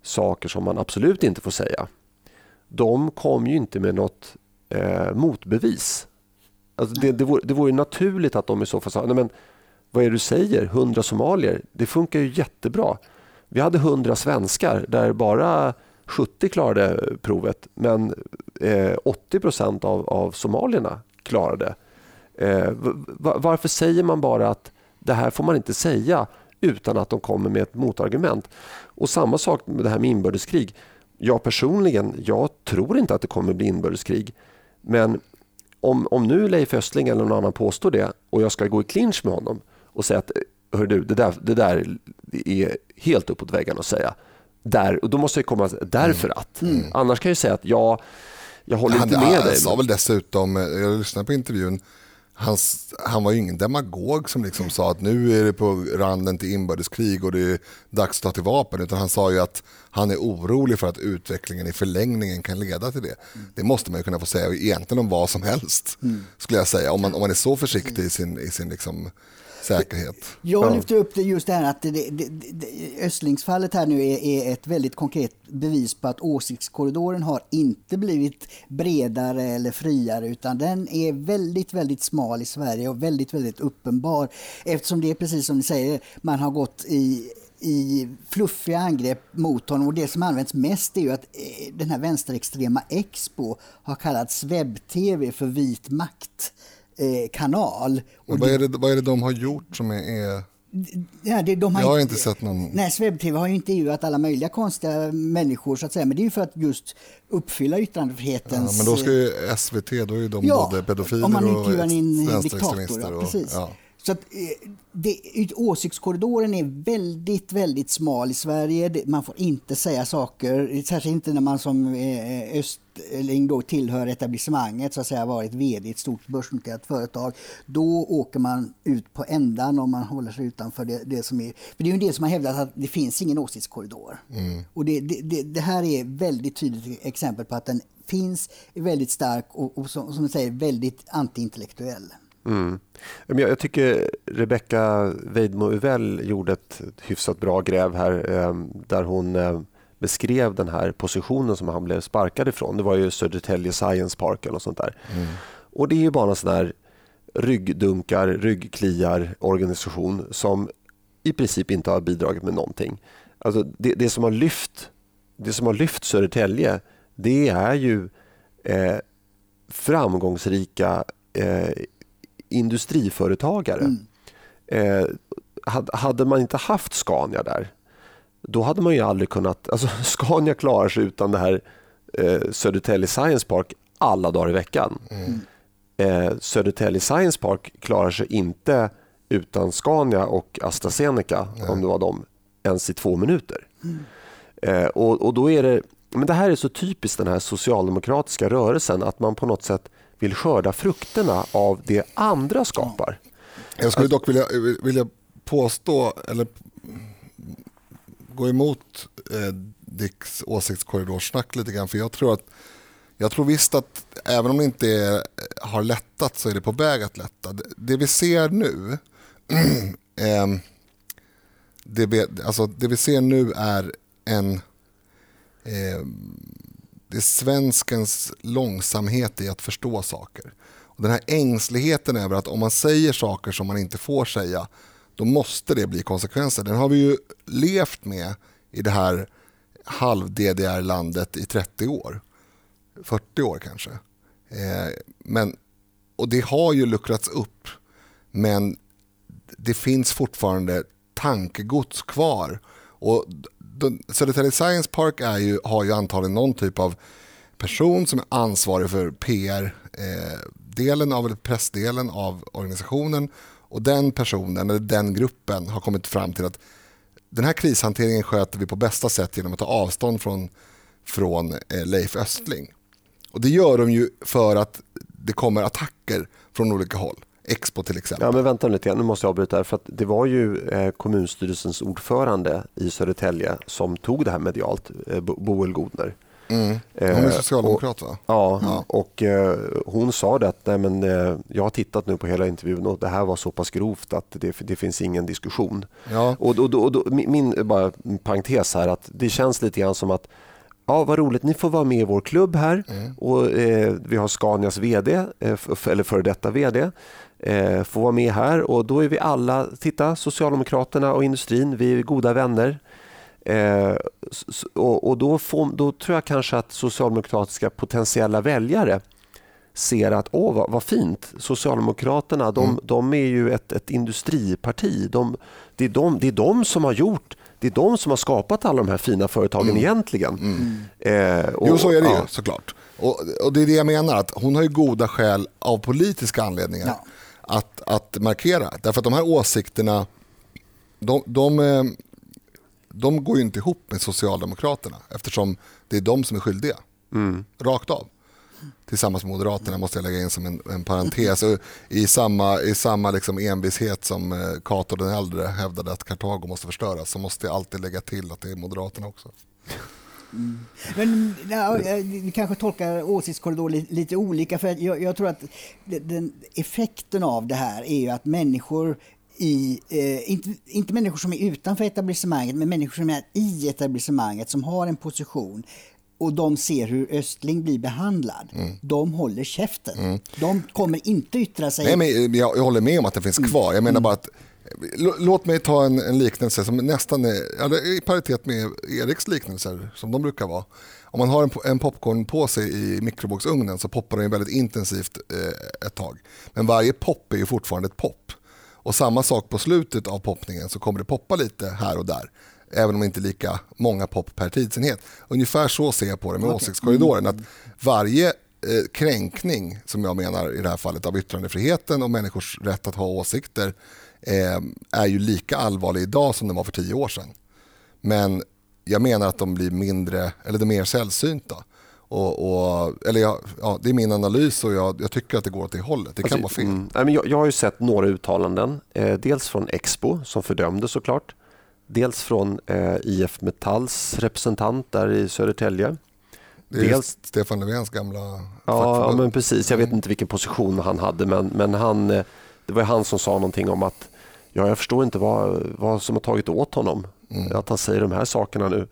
saker som man absolut inte får säga de kom ju inte med något eh, motbevis. Alltså det, det, vore, det vore naturligt att de i så fall sa, nej men vad är det du säger, 100 somalier, det funkar ju jättebra. Vi hade 100 svenskar där bara 70 klarade provet men eh, 80 procent av, av somalierna klarade. Eh, varför säger man bara att det här får man inte säga utan att de kommer med ett motargument? Och samma sak med det här med inbördeskrig jag personligen, jag tror inte att det kommer bli inbördeskrig. Men om, om nu Leif Östling eller någon annan påstår det och jag ska gå i clinch med honom och säga att hör du, det, där, det där är helt uppåt väggarna att säga. Där, och då måste jag komma därför mm. att. Mm. Annars kan jag säga att jag, jag håller han, inte med han, dig. Han sa väl dessutom, jag lyssnade på intervjun, Hans, han var ju ingen demagog som liksom sa att nu är det på randen till inbördeskrig och det är dags att ta till vapen. Utan han sa ju att han är orolig för att utvecklingen i förlängningen kan leda till det. Mm. Det måste man ju kunna få säga egentligen om vad som helst. Mm. Skulle jag säga. Om man, om man är så försiktig i sin, i sin liksom, säkerhet. Jag lyfter upp det just det här att det, det, det, Östlingsfallet här nu är, är, ett väldigt konkret bevis på att åsiktskorridoren har inte blivit bredare eller friare utan den är väldigt, väldigt smal i Sverige och väldigt, väldigt uppenbar. Eftersom det är precis som ni säger, man har gått i i fluffiga angrepp mot honom. Och det som används mest är ju att eh, den här vänsterextrema Expo har kallats webb-tv för vit makt eh, kanal. Och vad, är det, vad är det de har gjort som är... Ja, det, de har jag har inte sett någon... Nej, Swebb-TV har ju intervjuat alla möjliga konstiga människor så att säga, men det är ju för att just uppfylla yttrandefrihetens... Ja, men då ska ju SVT, då är ju de ja, både pedofiler och vänsterextremister. Och, precis. Ja. Så att, eh, det, åsiktskorridoren är väldigt, väldigt smal i Sverige. Man får inte säga saker, särskilt inte när man som eh, Östling då tillhör etablissemanget, så att säga varit vd i ett stort börsnoterat företag. Då åker man ut på ändan om man håller sig utanför det, det som är... För det är ju en del som har hävdat att det finns ingen åsiktskorridor. Mm. Och det, det, det, här är väldigt tydligt exempel på att den finns, är väldigt stark och, och som, som du säger väldigt antiintellektuell. Mm. Jag tycker Rebecka Weidmo Uvell gjorde ett hyfsat bra gräv här ehm, där hon eh, beskrev den här positionen som han blev sparkad ifrån. Det var ju Södertälje Science Park eller sånt där. Mm. Och det är ju bara en sån här ryggdunkar, ryggkliar organisation som i princip inte har bidragit med någonting. Alltså det, det, som har lyft, det som har lyft Södertälje det är ju eh, framgångsrika eh, industriföretagare. Mm. Eh, hade man inte haft Scania där, då hade man ju aldrig kunnat... Alltså Scania klarar sig utan det här eh, Södertälje Science Park alla dagar i veckan. Mm. Eh, Södertälje Science Park klarar sig inte utan Scania och AstraZeneca, Nej. om det var dem, ens i två minuter. Mm. Eh, och, och då är det, men det här är så typiskt den här socialdemokratiska rörelsen, att man på något sätt vill skörda frukterna av det andra skapar. Jag skulle dock vilja, vilja påstå, eller gå emot eh, Dicks åsiktskorridorsnack lite grann. För jag tror att jag tror visst att även om det inte är, har lättat så är det på väg att lätta. Det, det vi ser nu eh, det, vi, alltså det vi ser nu är en eh, det är svenskens långsamhet i att förstå saker. Och den här ängsligheten över att om man säger saker som man inte får säga då måste det bli konsekvenser. Den har vi ju levt med i det här halv-DDR-landet i 30 år. 40 år kanske. Eh, men, och det har ju luckrats upp. Men det finns fortfarande tankegods kvar. Och Södertälje Science Park är ju, har ju antagligen någon typ av person som är ansvarig för PR-delen eh, av, eller pressdelen av organisationen och den personen eller den gruppen har kommit fram till att den här krishanteringen sköter vi på bästa sätt genom att ta avstånd från, från eh, Leif Östling. Och det gör de ju för att det kommer attacker från olika håll. Expo till exempel. Ja, men vänta lite, nu måste jag avbryta. För att det var ju eh, kommunstyrelsens ordförande i Södertälje som tog det här medialt, eh, Boel Godner. Mm. Hon är socialdemokrat va? Ja, ja. och eh, hon sa det att nej, men, eh, jag har tittat nu på hela intervjun och det här var så pass grovt att det, det finns ingen diskussion. Ja. Och, och, och, och, min bara, parentes här att det känns lite grann som att Ja, vad roligt, ni får vara med i vår klubb här. Mm. Och, eh, vi har Scanias VD, eh, eller före detta VD, eh, får vara med här och då är vi alla, titta, Socialdemokraterna och industrin, vi är goda vänner. Eh, och, och då, får, då, tror jag kanske att socialdemokratiska potentiella väljare ser att åh vad, vad fint, Socialdemokraterna de, mm. de är ju ett, ett industriparti. De, det, är de, det är de som har gjort det är de som har skapat alla de här fina företagen mm. egentligen. Mm. Eh, och, jo, så är det ja. ju såklart. Och, och, det är det jag menar, att hon har ju goda skäl av politiska anledningar ja. Att, att markera. Därför att de här åsikterna, de, de, eh, de går ju inte ihop med Socialdemokraterna eftersom det är de som är skyldiga. Mm. Rakt av. Tillsammans med Moderaterna måste jag lägga in som en, en parentes. I samma, i samma liksom envishet som eh, Cato den äldre hävdade att Kartago måste förstöras så måste jag alltid lägga till att det är Moderaterna också. Mm. Men ja, vi kanske tolkar åsiktskorridor lite, lite olika. för jag, jag, tror att den, effekten av det här är ju att människor i, eh, inte, inte människor som är utanför etablissemanget, men människor som är i etablissemanget, som har en position, och de ser hur Östling blir behandlad. Mm. De håller käften. Mm. De kommer inte yttra sig. Nej, men jag, jag håller med om att det finns mm. kvar. Jag menar bara att Låt mig ta en, en liknelse som nästan är i paritet med Eriks liknelser som de brukar vara. Om man har en, en popcornpåse i mikrovågsugnen så poppar den väldigt intensivt eh, ett tag. Men varje pop är ju fortfarande ett pop. Och samma sak på slutet av poppningen så kommer det poppa lite här och där. Även om inte lika många pop per tidsenhet. Ungefär så ser jag på det med okay. åsiktskorridoren. Att varje eh, kränkning, som jag menar i det här fallet, av yttrandefriheten och människors rätt att ha åsikter är ju lika allvarlig idag som den var för tio år sedan. Men jag menar att de blir mindre, eller de är mer sällsynta. Och, och, eller jag, ja, det är min analys och jag, jag, tycker att det går åt det hållet. Det kan alltså, vara fel. Mm, jag, jag har ju sett några uttalanden. Eh, dels från Expo som fördömde såklart. Dels från eh, IF Metalls representant där i Södertälje. Det är Dels... Stefan Löfvens gamla ja, men precis. Jag vet inte vilken position han hade men, men han, eh, det var han som sa någonting om att ja, jag förstår inte vad, vad som har tagit åt honom. Mm. Att han säger de här sakerna nu.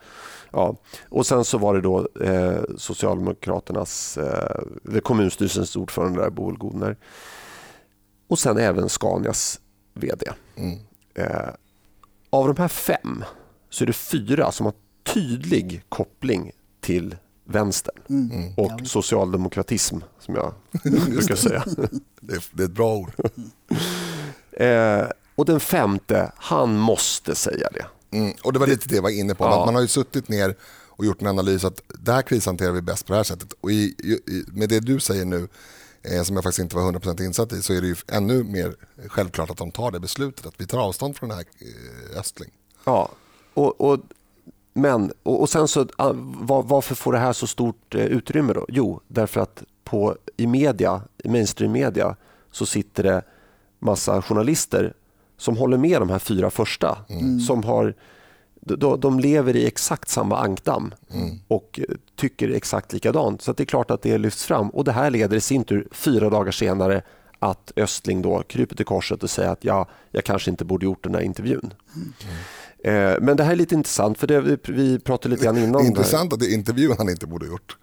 Ja. Och sen så var det då eh, Socialdemokraternas, eh, kommunstyrelsens ordförande där, Boel Godner. Och sen även Scanias VD. Mm. Eh, av de här fem så är det fyra som har tydlig koppling till vänstern mm. och ja, socialdemokratism som jag brukar säga. Det är, det är, ett bra ord. eh, och den femte, han måste säga det. Mm. Och Det var lite det jag var inne på. Ja. Man har ju suttit ner och gjort en analys att det här krishanterar vi bäst på det här sättet. Och i, i, med det du säger nu, eh, som jag faktiskt inte var 100% insatt i, så är det ju ännu mer självklart att de tar det beslutet, att vi tar avstånd från den här eh, Östling. Ja, och, och men, och, och sen så, ah, var, varför får det här så stort eh, utrymme då? Jo, därför att på, i media, i mainstream-media så sitter det massa journalister som håller med de här fyra första. Mm. Som har, de, de, lever i exakt samma ankdamm mm. och tycker exakt likadant. Så det är klart att det lyfts fram. Och Det här leder i sin tur fyra dagar senare att Östling då kryper till korset och säger att ja, jag kanske inte borde gjort den här intervjun. Mm. Eh, men det här är lite intressant, för det, vi pratade lite grann innan. Intressant att det är intervjun han inte borde gjort.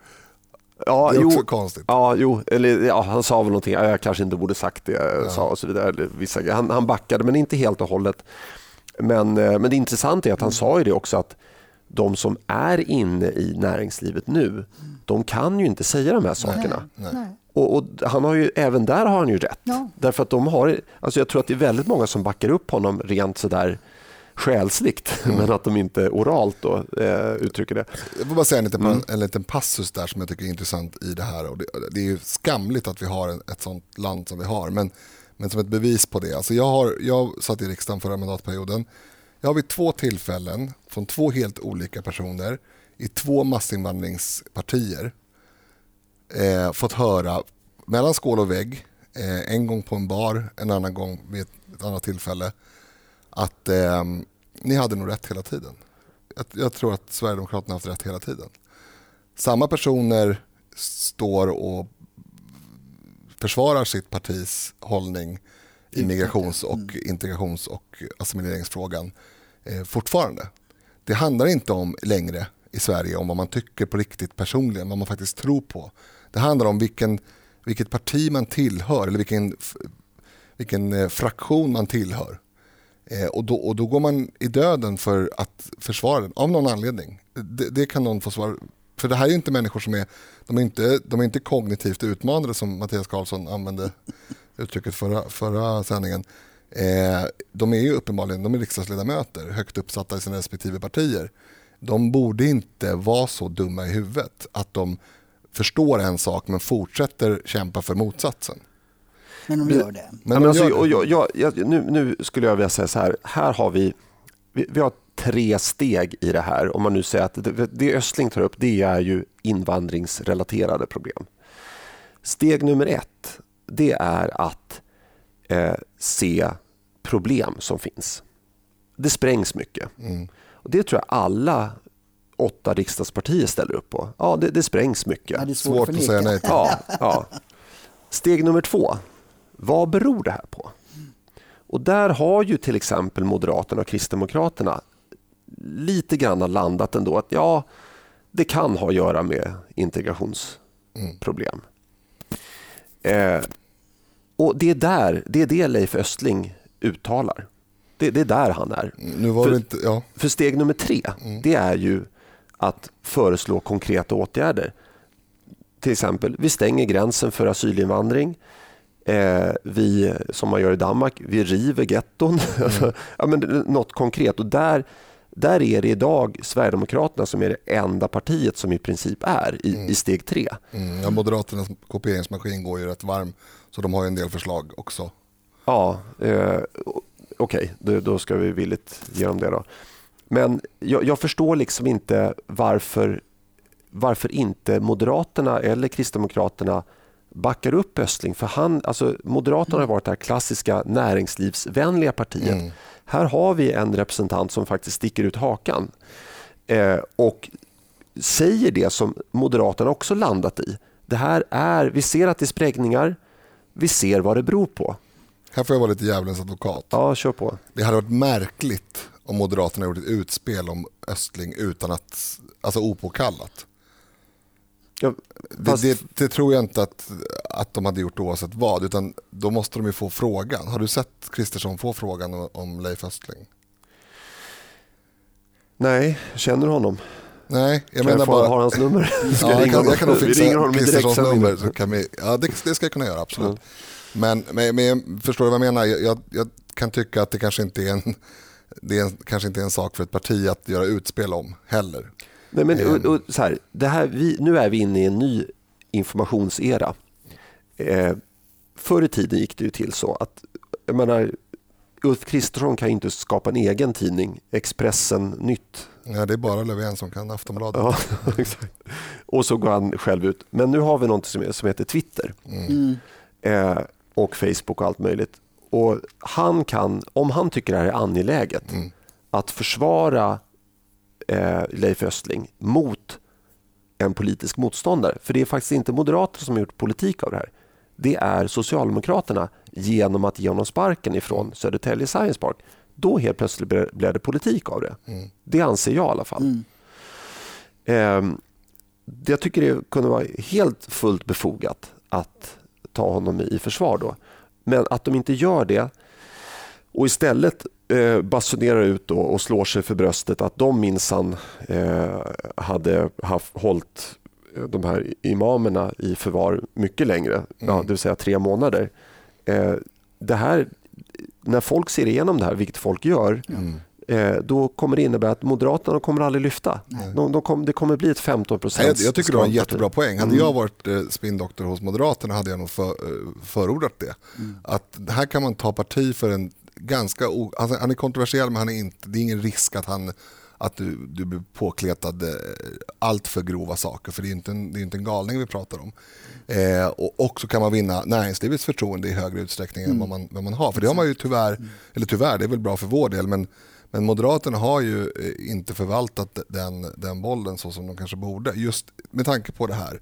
Ja, det är också jo, konstigt. Ja, jo, eller, ja, han sa väl någonting, jag kanske inte borde sagt det, ja. sa och så vidare. Vissa, han, han backade, men inte helt och hållet. Men, eh, men det intressanta är att han mm. sa ju det också att de som är inne i näringslivet nu, de kan ju inte säga de här sakerna. Nej, nej. Och, och, han har ju, även där har han ju rätt. Ja. Därför att de har, alltså jag tror att det är väldigt många som backar upp honom rent sådär själsligt, mm. men att de inte oralt då, eh, uttrycker det. Jag vill bara säga en liten, mm. en liten passus där som jag tycker är intressant i det här. Och det, det är ju skamligt att vi har ett sånt land som vi har, men, men som ett bevis på det. Alltså jag, har, jag satt i riksdagen förra mandatperioden. Jag har vid två tillfällen från två helt olika personer i två massinvandringspartier eh, fått höra mellan skål och vägg, eh, en gång på en bar, en annan gång vid ett, ett annat tillfälle, att eh, ni hade nog rätt hela tiden. Jag, jag, tror att Sverigedemokraterna har haft rätt hela tiden. Samma personer står och försvarar sitt partis hållning i migrations och mm. integrations och assimileringsfrågan eh, fortfarande. Det handlar inte om längre i Sverige om vad man tycker på riktigt personligen, vad man faktiskt tror på. Det handlar om vilken, vilket parti man tillhör eller vilken, vilken eh, fraktion man tillhör. Eh, och, då, och då går man i döden för att försvara den, av någon anledning. Det, det kan någon få svara för det här är inte människor som är, de är inte, de är inte kognitivt utmanade som Mattias Karlsson använde uttrycket förra, förra sändningen. Eh, de är ju uppenbarligen de är riksdagsledamöter, högt uppsatta i sina respektive partier. De borde inte vara så dumma i huvudet att de förstår en sak men fortsätter kämpa för motsatsen. Men de gör det. Men, de alltså, gör det. Jag, jag, nu, nu, skulle jag vilja säga så här, här har vi, vi, vi har tre steg i det här. Om man nu säger att det, det Östling tar upp det är ju invandringsrelaterade problem. Steg nummer ett det är att eh, se problem som finns. Det sprängs mycket. Mm. Och Det tror jag alla åtta riksdagspartier ställer upp på. Ja, det, det sprängs mycket. Ja, det är svårt, svårt att säga nej till. Ja, ja. Steg nummer två. Vad beror det här på? Och Där har ju till exempel Moderaterna och Kristdemokraterna lite grann landat ändå att ja, det kan ha att göra med integrationsproblem. Mm. Eh, och det är, där, det är det Leif Östling uttalar. Det, det är där han är. för, inte, ja. för, steg nummer tre, mm. det är ju att föreslå konkreta åtgärder. Till exempel, vi stänger gränsen för asylinvandring. Eh, vi, som man gör i Danmark, vi river getton. Mm. ja, men, något konkret. Och där, där är det idag Sverigedemokraterna som är det enda partiet som i princip är i, mm. i steg tre. Mm. Ja, Moderaternas kopieringsmaskin går ju rätt varm så de har en del förslag också. Ja, eh, okej, okay. då ska vi villigt ge dem det. då. Men jag, jag, förstår liksom inte varför, varför inte Moderaterna eller Kristdemokraterna backar upp Östling. För han, alltså, Moderaterna har varit det här klassiska näringslivsvänliga partiet. Mm. Här har vi en representant som faktiskt sticker ut hakan eh, och säger det som Moderaterna också landat i. Det här är, vi ser att det är sprängningar, vi ser vad det beror på. Här får jag vara lite djävulens advokat. Ja, kör på. Det hade varit märkligt om Moderaterna gjort ett utspel om Östling utan att, alltså opåkallat. Ja, fast... det, det, tror jag inte att, att de hade gjort oavsett vad, utan då måste de ju få frågan. Har du sett Kristersson få frågan om Leif Östling? Nej, känner du honom? Nej, jag kan menar bara... Har hans nummer? ja, jag, kan, jag kan nog fixa Kristerssons nummer. Så kan vi, ja, det, det ska jag kunna göra, absolut. Mm. Men, men, men förstår du vad jag menar? Jag, jag, kan tycka att det kanske inte är en, det är en, kanske inte är en sak för ett parti att göra utspel om heller. Nej, men, och, och, så här, det här, vi, nu är vi inne i en ny informationsera. Eh, förr i tiden gick det ju till så att jag menar, Ulf Kristersson kan ju inte skapa en egen tidning, Expressen Nytt. Ja, det är bara Löfven som kan, Aftonbladet. Ja, exakt. Och så går han själv ut. Men nu har vi något som heter Twitter. Mm. Eh, och Facebook och allt möjligt. Och han kan, om han tycker det här är angeläget, mm. att försvara eh, Leif Östling mot en politisk motståndare. För det är faktiskt inte moderater som har gjort politik av det här. Det är Socialdemokraterna genom att ge honom sparken ifrån Södertälje Science Park. Då helt plötsligt blev det politik av det. Mm. Det anser jag i alla fall. Mm. Eh, jag tycker det kunde vara helt fullt befogat att ta honom i försvar då. Men att de inte gör det och istället eh, basunerar ut och slår sig för bröstet att de minsann eh, hade haft, hållit eh, de här imamerna i förvar mycket längre, mm. ja, det vill säga tre månader. Eh, det här, när folk ser igenom det här, vilket folk gör, mm. Eh, då kommer det innebära att Moderaterna kommer aldrig lyfta. De, de kom, det kommer bli ett 15 procent. Jag, jag tycker du har en jättebra poäng. Hade mm. jag varit eh, spindoktor hos Moderaterna hade jag nog för, eh, förordat det. Mm. Att här kan man ta parti för en ganska... O, alltså, han är kontroversiell men han är inte, det är ingen risk att han att du, du blir påkletad eh, allt för grova saker, för det är inte en, det är inte en galning vi pratar om. Eh, och också kan man vinna näringslivets förtroende i högre utsträckning mm. än vad man, vad man har. För det har man ju tyvärr, mm. eller tyvärr, det är väl bra för vår del, men men Moderaterna har ju eh, inte förvaltat den, den bollen så som de kanske borde, just med tanke på det här.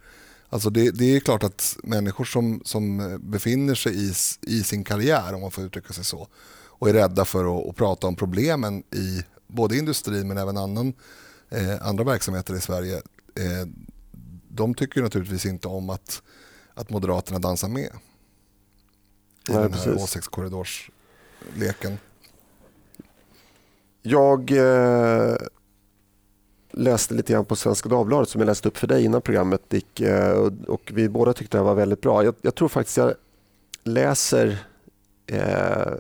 Alltså det, det är klart att människor som, som befinner sig i, i sin karriär, om man får uttrycka sig så, och är rädda för att, att prata om problemen i både industrin men även annan, eh, andra verksamheter i Sverige, eh, de tycker naturligtvis inte om att, att Moderaterna dansar med i Nej, den här åsiktskorridorsleken. Jag eh, läste lite grann på Svenska Dagbladet som jag läste upp för dig innan programmet Dick eh, och vi båda tyckte det var väldigt bra. Jag, jag tror faktiskt jag läser eh,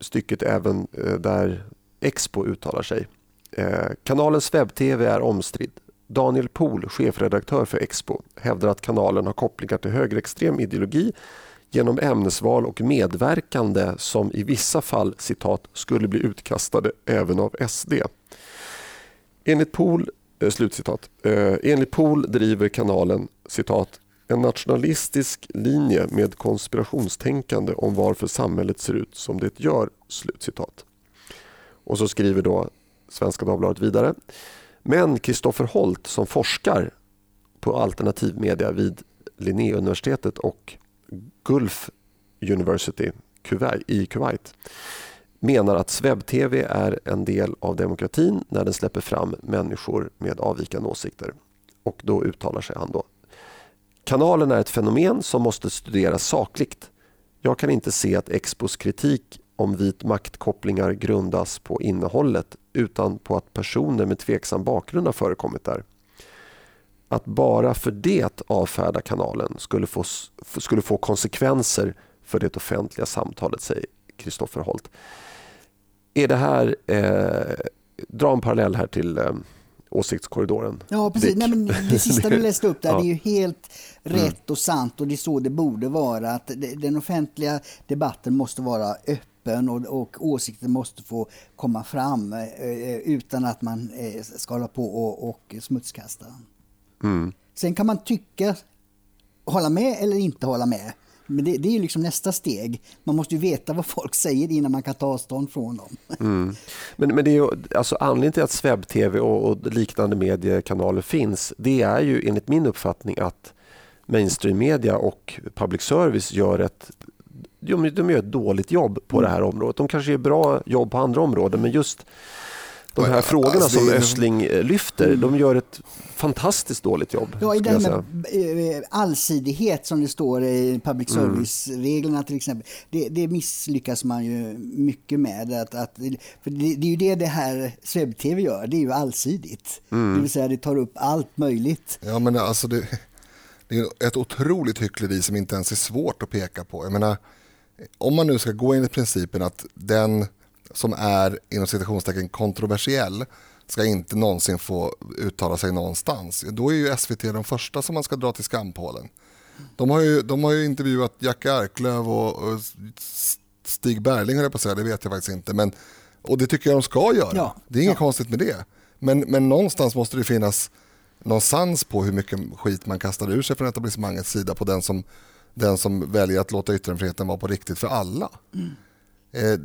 stycket även eh, där Expo uttalar sig. Eh, kanalens webb-tv är omstridd. Daniel Pohl, chefredaktör för Expo, hävdar att kanalen har kopplingar till högerextrem ideologi genom ämnesval och medverkande som i vissa fall citat, skulle bli utkastade även av SD. Enligt Pohl, eh, slutcitat, eh, enligt Pohl driver kanalen citat, en nationalistisk linje med konspirationstänkande om varför samhället ser ut som det gör. Slutcitat. Och så skriver då Svenska Dagbladet vidare. Men Kristoffer Holt som forskar på alternativ media vid Linnéuniversitetet och Gulf University i Kuwait menar att webb-tv är en del av demokratin när den släpper fram människor med avvikande åsikter. Och då uttalar sig han då. Kanalen är ett fenomen som måste studeras sakligt. Jag kan inte se att Expos kritik om vit maktkopplingar grundas på innehållet utan på att personer med tveksam bakgrund har förekommit där att bara för det avfärda kanalen skulle få, skulle få konsekvenser för det offentliga samtalet, säger Kristoffer Holt. Är det här, eh, dra en parallell här till eh, åsiktskorridoren. Ja, precis. Nej, men det sista du läste upp där, ja. det är ju helt mm. rätt och sant och det är så det borde vara. Att den offentliga debatten måste vara öppen och, och åsikter måste få komma fram eh, utan att man eh, ska hålla på och, och smutskasta. Mm. Sen kan man tycka, hålla med eller inte hålla med. Men det, det är ju liksom nästa steg. Man måste ju veta vad folk säger innan man kan ta avstånd från dem. Mm. Men, men det är ju, alltså anledningen till att webb-tv och, och, liknande mediekanaler finns, det är ju enligt min uppfattning att mainstream-media och public service gör ett de gör ett dåligt jobb på mm. det här området. De kanske gör bra jobb på andra områden men just de här frågorna alltså, som Östling eh, lyfter, mm. de gör ett fantastiskt dåligt jobb. Ja, i här med eh, allsidighet som det står i public mm. service-reglerna till exempel. Det, det, misslyckas man ju mycket med. Att, att, för det, det är ju det det här SvebTV gör, det är ju allsidigt. Mm. Det vill säga det tar upp allt möjligt. Ja, men alltså det, det är ett otroligt hyckleri som inte ens är svårt att peka på. Jag menar, om man nu ska gå enligt principen att den som är inom citationstecken kontroversiell ska inte någonsin få uttala sig någonstans. Då är ju SVT de första som man ska dra till skampålen. De har ju, de har ju intervjuat Jack Arklöv och, och Stig Berling, höll jag på att säga, det vet jag faktiskt inte. Men, och det tycker jag de ska göra. Ja. Det är inget ja. konstigt med det. Men, men någonstans måste det finnas någon sans på hur mycket skit man kastar ur sig från etablissemangets sida på den som, den som väljer att låta yttrandefriheten vara på riktigt för alla. Mm. Eh,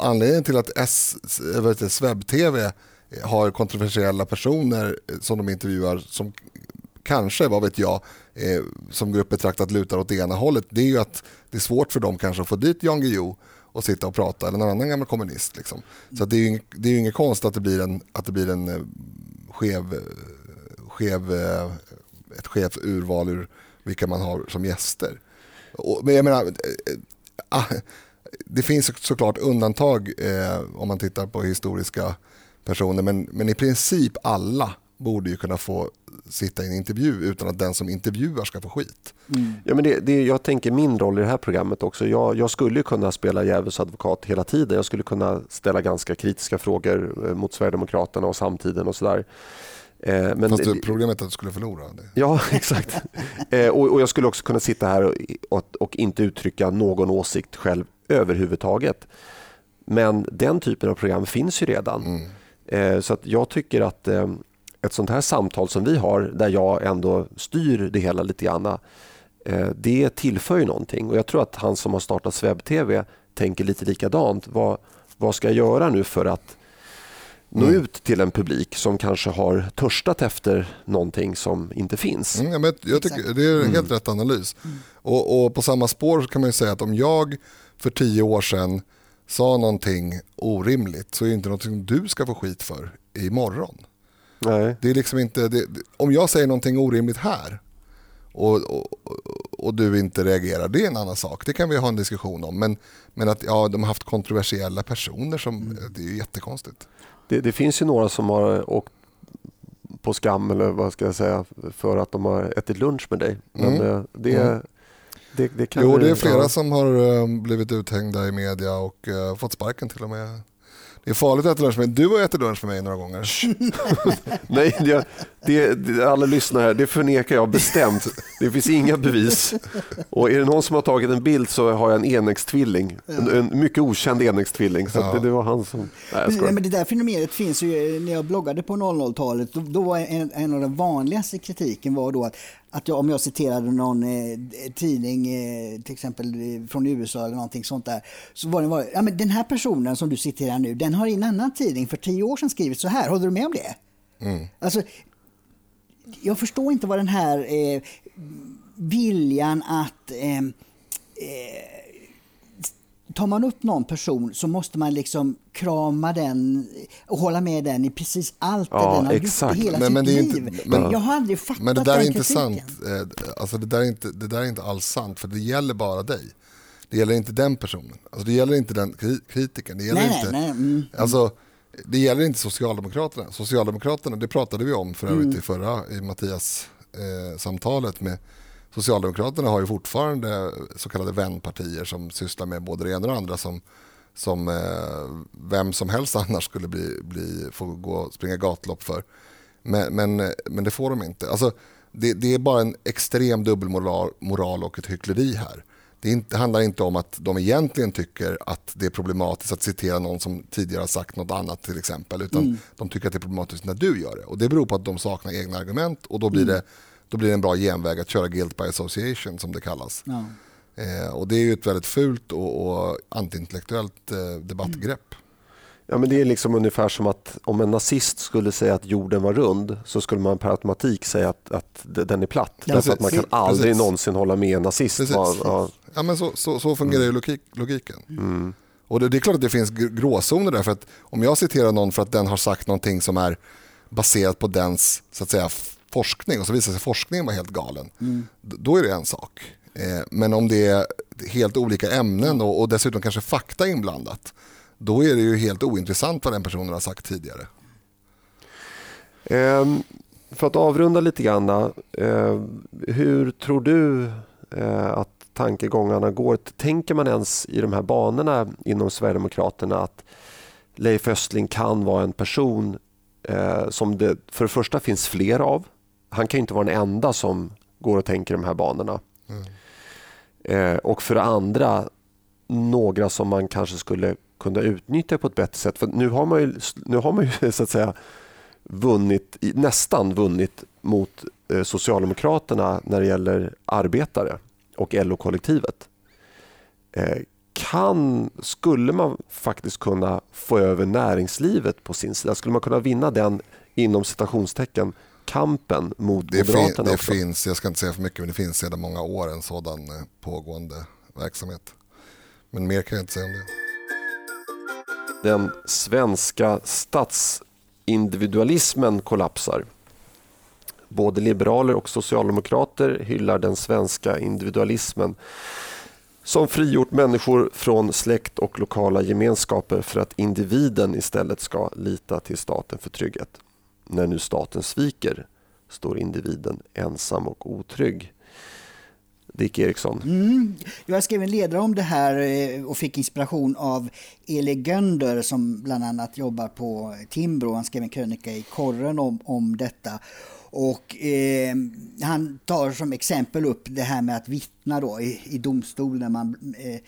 anledningen till att S, eh, Sveb-TV har kontroversiella personer eh, som de intervjuar som kanske, vad vet jag, eh, som grupp betraktat lutar åt det ena hållet. Det är ju att det är svårt för dem kanske att få dit Jan Guillou och sitta och prata eller någon annan gammal kommunist. Liksom. Så det är ju inget, det är inget konst att det blir en, att det blir en eh, skev, skev, ett skevt urval ur vilka man har som gäster. Och, men jag menar, ah, det finns såklart undantag eh, om man tittar på historiska personer men, men i princip alla borde ju kunna få sitta i en intervju utan att den som intervjuar ska få skit. Mm. Ja, men det, det, jag tänker min roll i det här programmet också. Jag, jag skulle kunna spela djävulsadvokat hela tiden. Jag skulle kunna ställa ganska kritiska frågor eh, mot Sverigedemokraterna och samtiden och sådär. Eh, men Fast det, problemet är att du skulle förlora. Det. Ja, exakt. Eh, och, och, jag skulle också kunna sitta här och, och, och, inte uttrycka någon åsikt själv överhuvudtaget. Men den typen av program finns ju redan. Mm. Eh, så att jag tycker att eh, ett sånt här samtal som vi har där jag ändå styr det hela lite grann. Eh, det tillför ju någonting och jag tror att han som har startat SvebTV tänker lite likadant. Vad, vad ska jag göra nu för att nå mm. ut till en publik som kanske har törstat efter någonting som inte finns. Mm, men jag tycker, det är en helt mm. rätt analys. Mm. Och, och, på samma spår kan man säga att om jag för tio år sedan sa någonting orimligt så är det inte någonting du ska få skit för imorgon. Nej. Det är liksom inte, det, om jag säger någonting orimligt här och, och, och, du inte reagerar, det är en annan sak. Det kan vi ha en diskussion om. Men, men att ja, de har haft kontroversiella personer, som, mm. det är jättekonstigt. Det, det finns ju några som har åkt på skam eller vad ska jag säga för att de har ätit lunch med dig. Men mm. Eh, det, mm. Det, det kan jo, det är flera ja. som har um, blivit uthängda i media och uh, fått sparken till och med. Det är farligt att äta lunch med Du har ätit lunch med mig några gånger. Nej, det, det, det, alla lyssnar här, det förnekar jag bestämt. Det finns inga bevis. Och är det någon som har tagit en bild så har jag en enäggstvilling. En, en mycket okänd enäggstvilling. Så ja. det, det, var han som... Nej, men, men det där fenomenet finns ju, när jag bloggade på 00-talet, då, då, var en, en av de vanligaste kritiken var då att att jag, om jag citerade någon eh, tidning, eh, till exempel eh, från USA eller någonting sånt där, så var det, var, ja men den här personen som du citerar nu, den har i en annan tidning för tio år sedan skrivit så här, håller du med om det? Mm. Alltså, jag förstår inte vad den här eh, viljan att eh, eh, tar man upp någon person så måste man liksom krama den och hålla med den i precis allt ja, det den har exakt. gjort i hela men, sitt men liv. Inte, men, jag har aldrig fattat Men det där är inte sant. Alltså det, där är inte, det där är inte alls sant, för det gäller bara dig. Det gäller inte den personen. Alltså det gäller inte den kritikern. Det gäller nej, inte, nej, mm, alltså, det gäller inte Socialdemokraterna. Socialdemokraterna, det pratade vi om för övrigt mm. i förra i Mattias eh, samtalet med Socialdemokraterna har ju fortfarande så kallade vänpartier som sysslar med både det ena och det andra som, som eh, vem som helst annars skulle bli, bli, få gå, springa gatlopp för. Men, men, men det får de inte. Alltså, det, det, är bara en extrem dubbelmoral moral och ett hyckleri här. Det, inte, handlar inte om att de egentligen tycker att det är problematiskt att citera någon som tidigare har sagt något annat till exempel. Utan mm. de tycker att det är problematiskt när du gör det. Och det beror på att de saknar egna argument och då blir mm. det då blir det en bra genväg att köra guilt by association som det kallas. Ja. Eh, och det är ju ett väldigt fult och, och antiintellektuellt eh, debattgrepp. Mm. Ja, men det är liksom ungefär som att om en nazist skulle säga att jorden var rund så skulle man per automatik säga att, att den är platt. Ja, Därför att man kan aldrig precis. någonsin hålla med en nazist. Ja. ja. men så, så, så fungerar mm. ju logik, logiken. Mm. Och det, det, är klart att det finns gråzoner där. För att om jag citerar någon för att den har sagt någonting som är baserat på dens så att säga, forskning och så visar sig forskningen vara helt galen. Mm. Då är det en sak. Eh, men om det är helt olika ämnen och, och dessutom kanske fakta inblandat. Då är det ju helt ointressant vad den personen har sagt tidigare. Um, för att avrunda lite grann. Uh, hur tror du uh, att tankegångarna går? Tänker man ens i de här banorna inom Sverigedemokraterna att Leif Östling kan vara en person uh, som det för det första finns fler av. Han kan inte vara den enda som går och tänker de här banorna. Mm. och för det andra några som man kanske skulle kunna utnyttja på ett bättre sätt. För nu har man ju, nu har man ju så att säga vunnit, nästan vunnit mot eh, Socialdemokraterna när det gäller arbetare och LO-kollektivet. Eh, kan, skulle man faktiskt kunna få över näringslivet på sin sida? Skulle man kunna vinna den inom citationstecken kampen mot det Moderaterna? Det finns, jag ska inte säga för mycket, men det finns sedan många år en sådan eh, pågående verksamhet. Men mer kan jag inte säga om det. Den svenska statsindividualismen kollapsar. Både liberaler och socialdemokrater hyllar den svenska individualismen som frigjort människor från släkt och lokala gemenskaper för att individen istället ska lita till staten för trygghet. När nu staten sviker står individen ensam och otrygg. Dick Eriksson. Mm. Jag skrev en ledare om det här eh, och fick inspiration av Eli Gönder som bland annat jobbar på Timbro. Han skrev en krönika i Korren om, om detta. Och eh, han tar som exempel upp det här med att vittna då i, i domstol när man eh,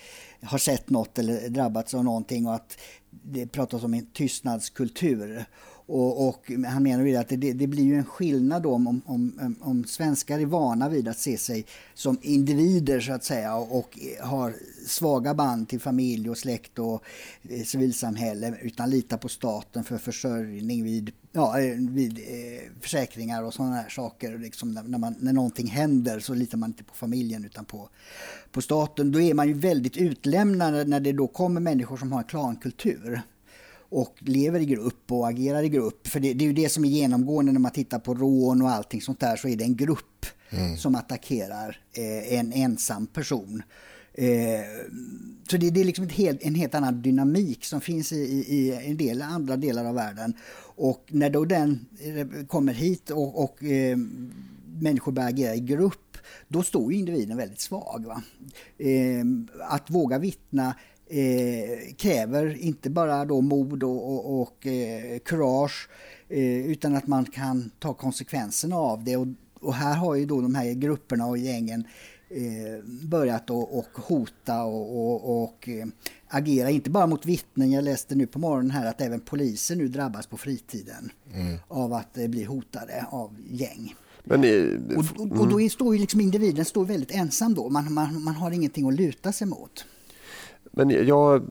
har sett något eller drabbats av någonting och att det pratas om en tystnadskultur. Och, och, han menar ju att det, det, blir ju en skillnad om, om, om, om, svenskar är vana vid att se sig som individer så att säga och, och har svaga band till familj och släkt och eh, civilsamhälle utan litar på staten för försörjning vid, ja, eh, vid eh, försäkringar och sådana här saker. Liksom när, man, när någonting händer så litar man inte på familjen utan på, på staten. Då är man ju väldigt utlämnad när det då kommer människor som har en klankultur och lever i grupp och agerar i grupp. För det, det, är ju det som är genomgående när man tittar på rån och allting sånt där så är det en grupp mm. som attackerar eh, en ensam person. Eh, så det, det är liksom helt, en helt annan dynamik som finns i, i, en del andra delar av världen. Och när då den eh, kommer hit och, och eh, människor börjar agera i grupp då står individen väldigt svag. Eh, att våga vittna eh, kräver inte bara då mod och, och, och eh, kurage eh, utan att man kan ta konsekvenserna av det. Och, och, här har ju då de här grupperna och gängen eh, börjat och, och hota och, eh, agera, inte bara mot vittnen. Jag läste nu på morgonen här att även poliser nu drabbas på fritiden mm. av att bli hotade av gäng. Men, och, och, och, då mm. står ju liksom individen står väldigt ensam då. Man, man, man har ingenting att luta sig mot. Men jag,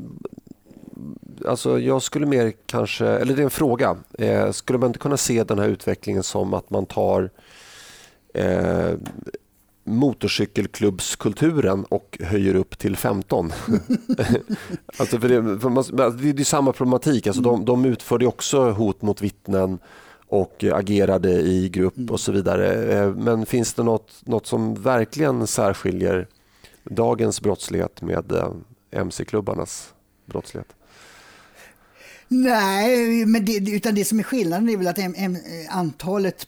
alltså jag skulle mer kanske, eller det är en fråga, eh, skulle man inte kunna se den här utvecklingen som att man tar eh, motorcykelklubbskulturen och höjer upp till 15. alltså för det, för man, det är samma problematik. Alltså de, de utförde också hot mot vittnen och agerade i grupp och så vidare. Eh, men finns det något, något som verkligen särskiljer dagens brottslighet med eh, mc-klubbarnas brottslighet? Nej, men det, utan det som är skillnaden är väl att antalet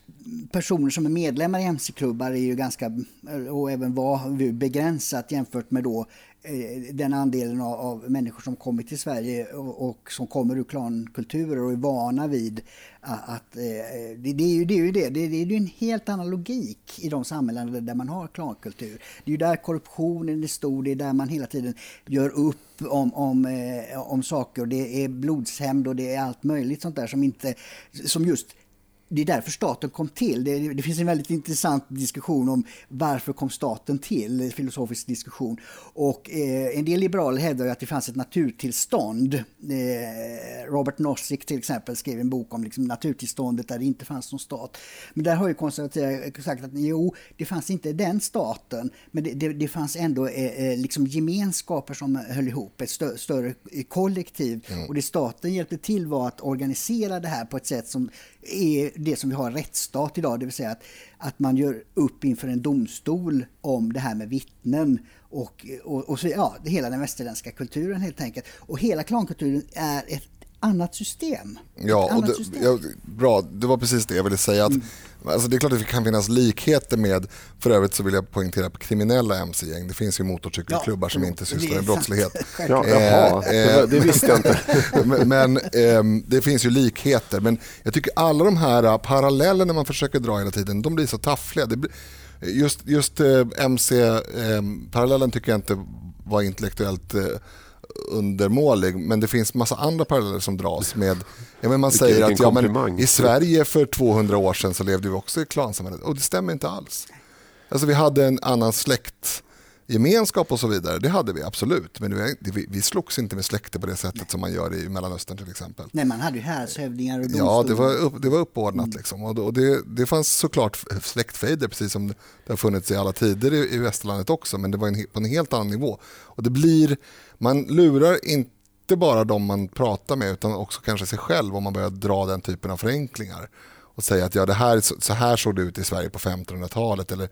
personer som är medlemmar i mc-klubbar är ju ganska, och även var begränsat jämfört med då Eh, den andelen av, av, människor som kommit till Sverige och, och, som kommer ur klankulturer och är vana vid att, att det, det, är ju, det, är ju det. Det, det är ju en helt annan logik i de samhällen där man har klankultur. Det är ju där korruptionen är stor, det är där man hela tiden gör upp om, om, eh, om saker och det är blodshämnd och det är allt möjligt sånt där som inte, som just det är därför staten kom till. Det, det, finns en väldigt intressant diskussion om varför kom staten till, filosofisk diskussion. Och eh, en del liberaler hävdar att det fanns ett naturtillstånd. Eh, Robert Nozick till exempel skrev en bok om liksom, naturtillståndet där det inte fanns någon stat. Men där har ju konservativa sagt att jo, det fanns inte den staten, men det, det, det fanns ändå eh, eh liksom gemenskaper som höll ihop, ett stö större kollektiv. Mm. Och det staten hjälpte till var att organisera det här på ett sätt som är det som vi har rättsstat idag, det vill säga att, att man gör upp inför en domstol om det här med vittnen och, och, och så, ja, hela den västerländska kulturen helt enkelt. Och hela klankulturen är ett annat system. Ja, och det, system. ja, bra. Det var precis det jag ville säga. Att, mm. Alltså det är klart att det kan finnas likheter med, för övrigt så vill jag poängtera på kriminella mc-gäng. Det finns ju motorcykelklubbar ja, som inte sysslar med brottslighet. ja, jaha, eh, det, det, visste jag inte. men, eh, det finns ju likheter. Men jag tycker alla de här parallellerna man försöker dra hela tiden, de blir så taffliga. Blir, just just eh, MC-parallellen eh, tycker jag inte var intellektuellt eh, undermålig men det finns massa andra paralleller som dras med... Ja, men man säger att ja, men, i Sverige för 200 år sedan så levde vi också i klansamhället och det stämmer inte alls. Alltså vi hade en annan släkt gemenskap och så vidare, det hade vi absolut. Men vi, vi slogs inte med släkter på det sättet som man gör i Mellanöstern till exempel. Nej, man hade ju häradshövdingar och domstolar. Ja, det var, upp, det var uppordnat mm. liksom. Och, och det, det fanns såklart släktfejder precis som det har funnits i alla tider i, i västerlandet också, men det var en, på en helt annan nivå. Och det blir, man lurar inte bara de man pratar med utan också kanske sig själv om man börjar dra den typen av förenklingar och säga att ja, det här, så här såg det ut i Sverige på 1500-talet eller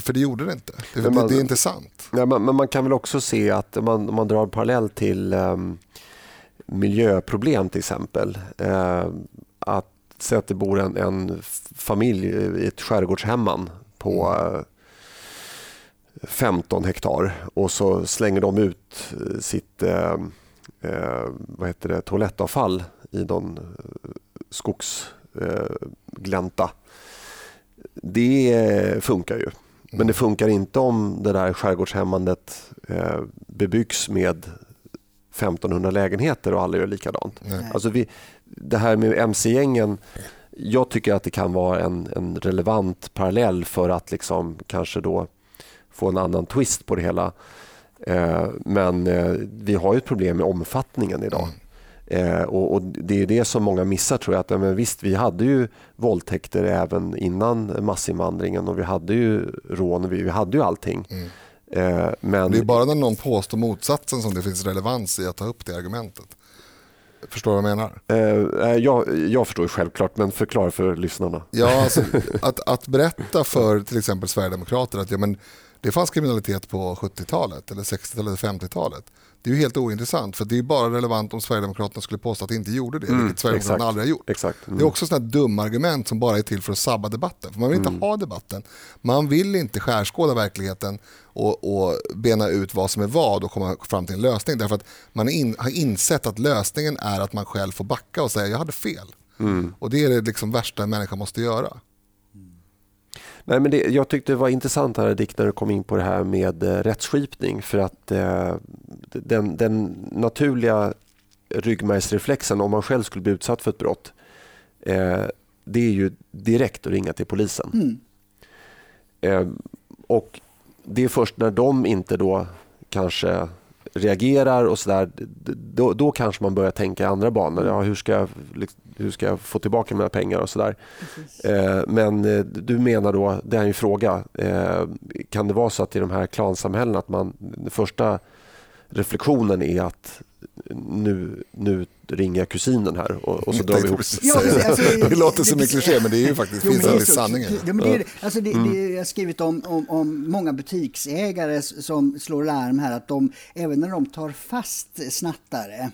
för det gjorde det inte. Det, man, det är inte sant. Ja, men, men, man kan väl också se att om man, man drar parallell till um, miljöproblem till exempel. Uh, att säga att det bor en, en, familj i ett skärgårdshemman på uh, 15 hektar och så slänger de ut sitt uh, vad heter det, toalettavfall i någon skogsglänta det funkar ju. Men det funkar inte om det där skärgårdshemmandet eh, bebyggs med 1500 lägenheter och alla gör likadant. Alltså vi, det här med mc-gängen, jag tycker att det kan vara en, en relevant parallell för att liksom kanske då få en annan twist på det hela. Eh, men eh, vi har ju ett problem med omfattningen idag. Mm. Eh, och, och, Det är det som många missar tror jag. Att, men visst, vi hade ju våldtäkter även innan massinvandringen och vi hade ju rån, vi, vi hade ju allting. Mm. Eh, men... Det är bara när någon påstår motsatsen som det finns relevans i att ta upp det argumentet. Förstår du vad jag menar? Eh, jag, jag förstår självklart, men förklara för lyssnarna. Ja, alltså, att, att berätta för till exempel Sverigedemokrater att ja, men, det fanns kriminalitet på 70-talet, eller 60 eller 50-talet det är ju helt ointressant för det är bara relevant om Sverigedemokraterna skulle påstå att det inte gjorde det, mm, vilket Sverigedemokraterna exakt, aldrig har gjort. Exakt, mm. Det är också sådana dumma argument som bara är till för att sabba debatten. För man vill inte mm. ha debatten. Man vill inte skärskåda verkligheten och, och, bena ut vad som är vad och komma fram till en lösning. Därför att man in, har insett att lösningen är att man själv får backa och säga jag hade fel. Mm. Och det är det liksom värsta en människa måste göra. Nej, men det, jag tyckte det var intressant här Dick när du kom in på det här med eh, rättsskipning för att eh, den, den, naturliga ryggmärgsreflexen om man själv skulle bli utsatt för ett brott eh, det är ju direkt att ringa till polisen. Mm. Eh, och det är först när de inte då kanske reagerar och sådär, då, då kanske man börjar tänka i andra banor. Ja, hur, ska jag, hur ska jag få tillbaka mina pengar och sådär. Eh, men eh, du menar då, det är en fråga, eh, kan det vara så att i de här klansamhällena att man, första reflektionen är att nu, nu ringer jag kusinen här och, och så drar vi ihop ja, alltså, Det låter som en kliché men det är ju faktiskt, jo, finns en viss sanning ja, men det, alltså det, mm. det, Jag har skrivit om, om, om, många butiksägare som slår larm här att de, även när de tar fast snattare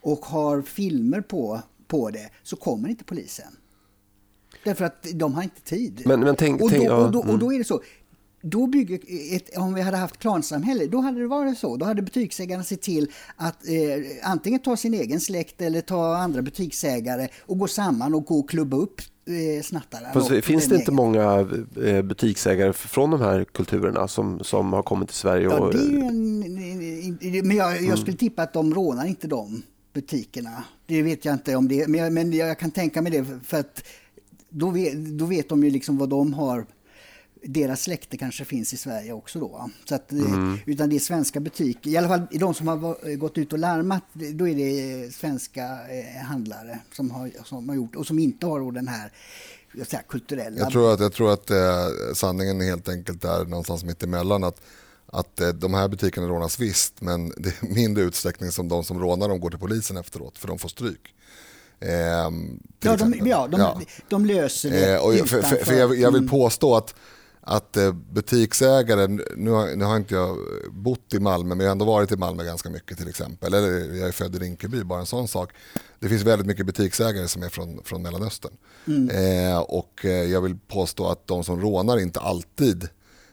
och har filmer på, på det så kommer inte polisen. Därför att de har inte tid. Men, men tänk, och, då, tänk, och, då, och då är det så, då bygger ett, om vi hade haft klansamhälle, då hade det varit så. Då hade butiksägarna sett till att eh, antingen ta sin egen släkt eller ta andra butiksägare och gå samman och gå och klubba upp eh, snattare. finns det inte många eh, butiksägare från de här kulturerna som, som har kommit till Sverige? Och... Ja, det är en, men jag, jag skulle tippa att de rånar inte de butikerna. Det vet jag inte om det men jag, men jag kan tänka mig det för att då, vet, då vet de ju liksom vad de har deras släkte kanske finns i Sverige också då. Så att, mm. Utan det är svenska butiker, i alla fall de som har gått ut och larmat, då är det svenska eh, handlare som har, som har gjort och som inte har den här säga, kulturella... Jag tror att, jag tror att eh, sanningen helt enkelt är någonstans mitt emellan. Att, att eh, de här butikerna rånas visst, men det är mindre utsträckning som de som rånar dem går till polisen efteråt, för de får stryk. Eh, ja, de, ja, de, ja, de, löser det eh, och för, för, för jag, jag, vill mm. påstå att att eh, butiksägare, nu har, nu har inte jag bott i Malmö men jag har ändå varit i Malmö ganska mycket till exempel. Eller jag är född i Rinkeby, bara en sån sak. Det finns väldigt mycket butiksägare som är från, från Mellanöstern. Mm. Eh, och eh, jag vill påstå att de som rånar inte alltid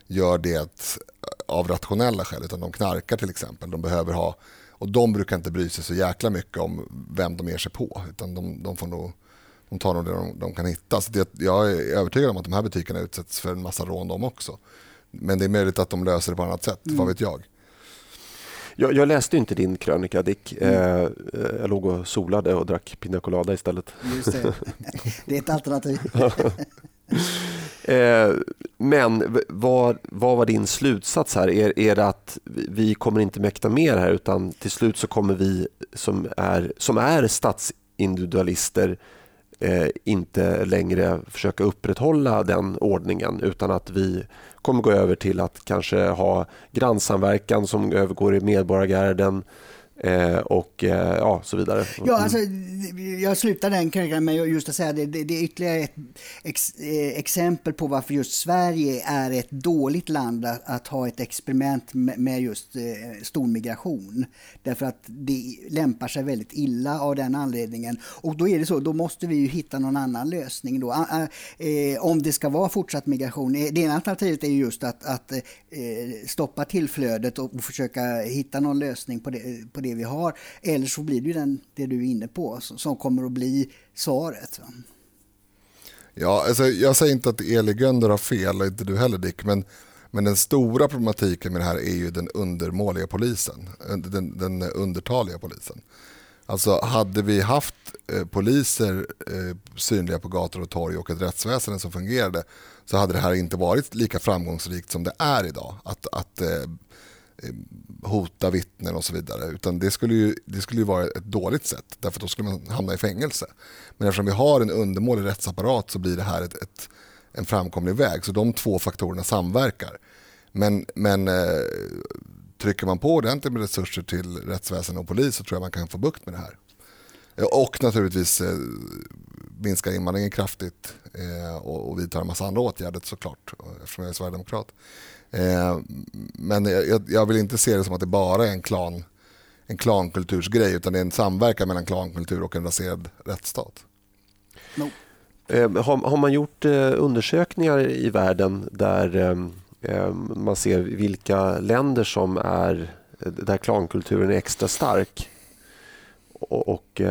gör det av rationella skäl utan de knarkar till exempel. De behöver ha, och de brukar inte bry sig så jäkla mycket om vem de ger sig på utan de, de får nog de tar nog det de, de kan hitta. Så det, jag är övertygad om att de här butikerna utsätts för en massa rån de också. Men det är möjligt att de löser det på annat sätt, mm. vad vet jag. Jag, jag, läste inte din krönika Dick. Mm. Jag låg och solade och drack Pina Colada istället. Just det. det är ett alternativ. eh, men vad, vad var din slutsats här? Är, är det att vi kommer inte mäkta mer här utan till slut så kommer vi som är, som är statsindividualister eh, inte längre försöka upprätthålla den ordningen utan att vi kommer gå över till att kanske ha grannsamverkan som övergår i medborgargarden Eh, och eh, ja, så vidare. Ja, alltså, jag slutar den krönikan med just att säga det, det, det, är ytterligare ett ex, eh, exempel på varför just Sverige är ett dåligt land att, att ha ett experiment med, med just eh, stor migration. Därför att det lämpar sig väldigt illa av den anledningen. Och då är det så, då måste vi ju hitta någon annan lösning då. Eh, om det ska vara fortsatt migration. Eh, det ena alternativet är just att, att eh, stoppa tillflödet och försöka hitta någon lösning på det, på det vi har. Eller så blir det ju den, det du är inne på som kommer att bli svaret. Ja, alltså, jag säger inte att Eli Gönder har fel, inte du heller Dick, men, men den stora problematiken med det här är ju den undermåliga polisen, den, den undertaliga polisen. Alltså hade vi haft eh, poliser eh, synliga på gator och torg och ett rättsväsende som fungerade så hade det här inte varit lika framgångsrikt som det är idag. Att, att Eh, Eh, hota vittnen och så vidare. Utan det skulle, ju, det skulle ju vara ett dåligt sätt därför då skulle man hamna i fängelse. Men eftersom vi har en undermålig rättsapparat så blir det här ett, ett, en framkomlig väg. Så de två faktorerna samverkar. Men, men eh, trycker man på ordentligt med resurser till rättsväsende och polis så tror jag man kan få bukt med det här. Och naturligtvis eh, minska invandringen kraftigt eh, och, och vidta en massa andra åtgärder såklart eftersom jag är sverigedemokrat. Eh, men jag, jag, vill inte se det som att det bara är en klan en klankultursgrej utan det är en samverkan mellan klankultur och en raserad rättsstat. No. Eh, har, har, man gjort eh, undersökningar i världen där man ser vilka länder som är där klankulturen är extra stark? Och, och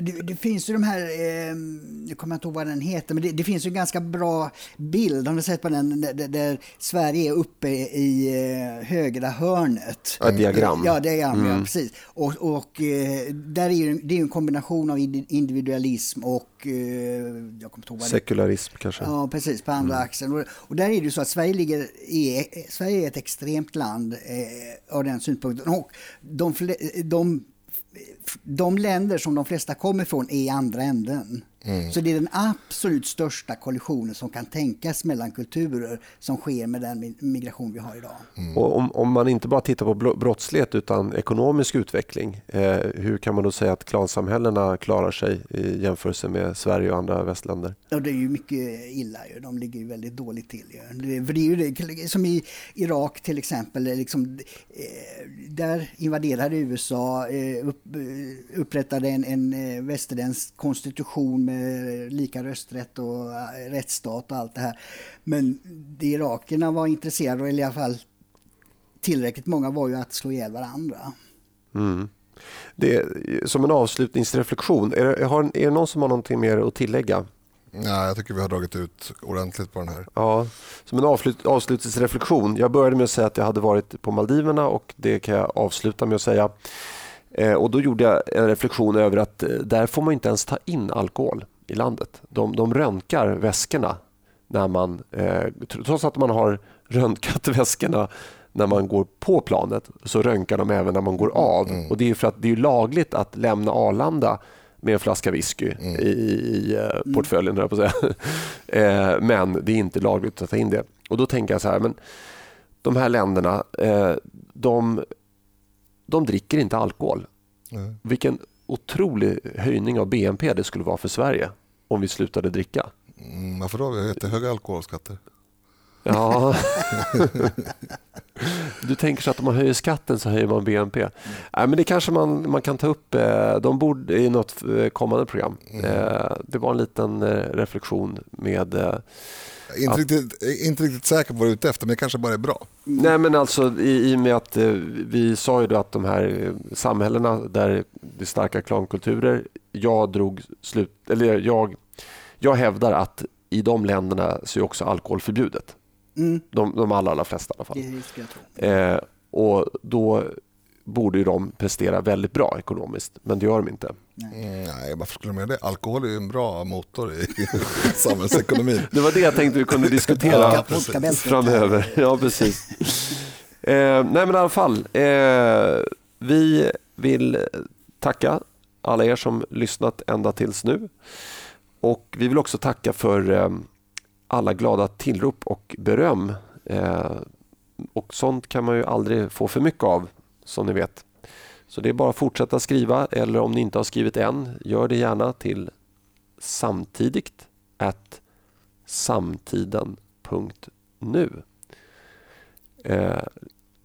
det, det, finns ju de här, eh, jag kommer inte ihåg vad den heter, men det, det finns ju en ganska bra bild, har ni sett på den, där, där Sverige är uppe i eh, högra hörnet. Ett diagram. Ja, diagram, mm. ja, precis. Och, och eh, där är ju, det är en kombination av individualism och eh, jag kommer ihåg Sekularism kanske? Ja, precis, på andra mm. axeln. Och, och, där är det ju så att Sverige, ligger i, Sverige är ett extremt land eh, av den synpunkten. Och de, de de länder som de flesta kommer ifrån är i andra änden. Mm. Så det är den absolut största kollisionen som kan tänkas mellan kulturer som sker med den migration vi har idag. Mm. Och om, om, man inte bara tittar på brottslighet utan ekonomisk utveckling, eh, hur kan man då säga att klansamhällena klarar sig i jämförelse med Sverige och andra västländer? Ja, det är ju mycket illa. Ju. De ligger ju väldigt dåligt till. Ju. För det är ju det, som i Irak till exempel, liksom, eh, där invaderade USA, eh, upp, eh, upprättade en, en eh, västerländsk konstitution med lika rösträtt och eh, rättsstat och allt det här. Men det irakerna var intresserade, eller i alla fall tillräckligt många, var ju att slå ihjäl varandra. Mm. Det, som en avslutningsreflektion, är det, har, är det någon som har någonting mer att tillägga? Nej, jag tycker vi har dragit ut ordentligt på den här. Ja, som en avslut, avslutningsreflektion. Jag började med att säga att jag hade varit på Maldiverna och det kan jag avsluta med att säga Eh, och Då gjorde jag en reflektion över att eh, där får man inte ens ta in alkohol i landet. De, de röntgar väskorna när man, eh, trots att man har röntgat väskorna när man går på planet så röntgar de även när man går av. Mm. Och Det är för att det är lagligt att lämna Arlanda med en flaska whisky mm. i, i uh, portföljen, mm. på säga. eh, men det är inte lagligt att ta in det. Och Då tänker jag så här, men de här länderna eh, de, de dricker inte alkohol. Mm. Vilken otrolig höjning av BNP det skulle vara för Sverige om vi slutade dricka. Mm, varför då? Vi har jättehöga alkoholskatter. Ja. Du tänker så att om man höjer skatten så höjer man BNP. Mm. Nej, men det kanske man, man kan ta upp. Eh, de borde i något eh, kommande program. Mm. Eh, det var en liten reflektion med inte, att, riktigt, inte riktigt säker på vad du är ute efter, men det kanske bara är bra. Nej, men alltså i, i och med att vi sa ju då att de här samhällena där det är starka klankulturer, jag drog slut, eller jag, jag hävdar att i de länderna så är också alkohol förbjudet. Mm. De, de allra, allra flesta i alla fall. Eh, och då borde ju de prestera väldigt bra ekonomiskt, men det gör de inte. Nej, mm, nej varför skulle de göra det? Alkohol är ju en bra motor i samhällsekonomin. det var det jag tänkte vi kunde diskutera ja, framöver. Ja, precis. Eh, nej, men i alla fall. Eh, vi vill tacka alla er som lyssnat ända tills nu. Och Vi vill också tacka för eh, alla glada tillrop och beröm. Eh, och Sånt kan man ju aldrig få för mycket av, som ni vet. Så det är bara att fortsätta skriva eller om ni inte har skrivit än, gör det gärna till samtidigt at samtiden.nu. Eh,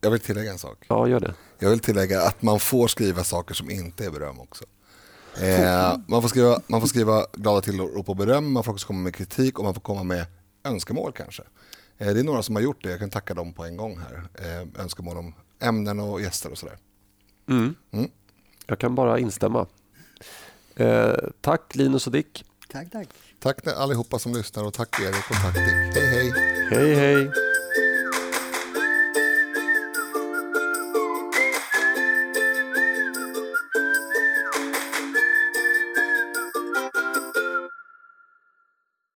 jag vill tillägga en sak. Ja, gör det. Jag vill tillägga att man får skriva saker som inte är beröm också. Eh, man, får skriva, man får skriva glada tillrop och beröm, man får också komma med kritik och man får komma med önskemål kanske. Eh, det är några som har gjort det, jag kan tacka dem på en gång här. Eh, önskemål om ämnen och gäster och sådär. Mm. Mm. Jag kan bara instämma. Eh, tack Linus och Dick. Tack, tack. Tack allihopa som lyssnar och tack Erik och tack Dick. Hej, hej. Hej, hej.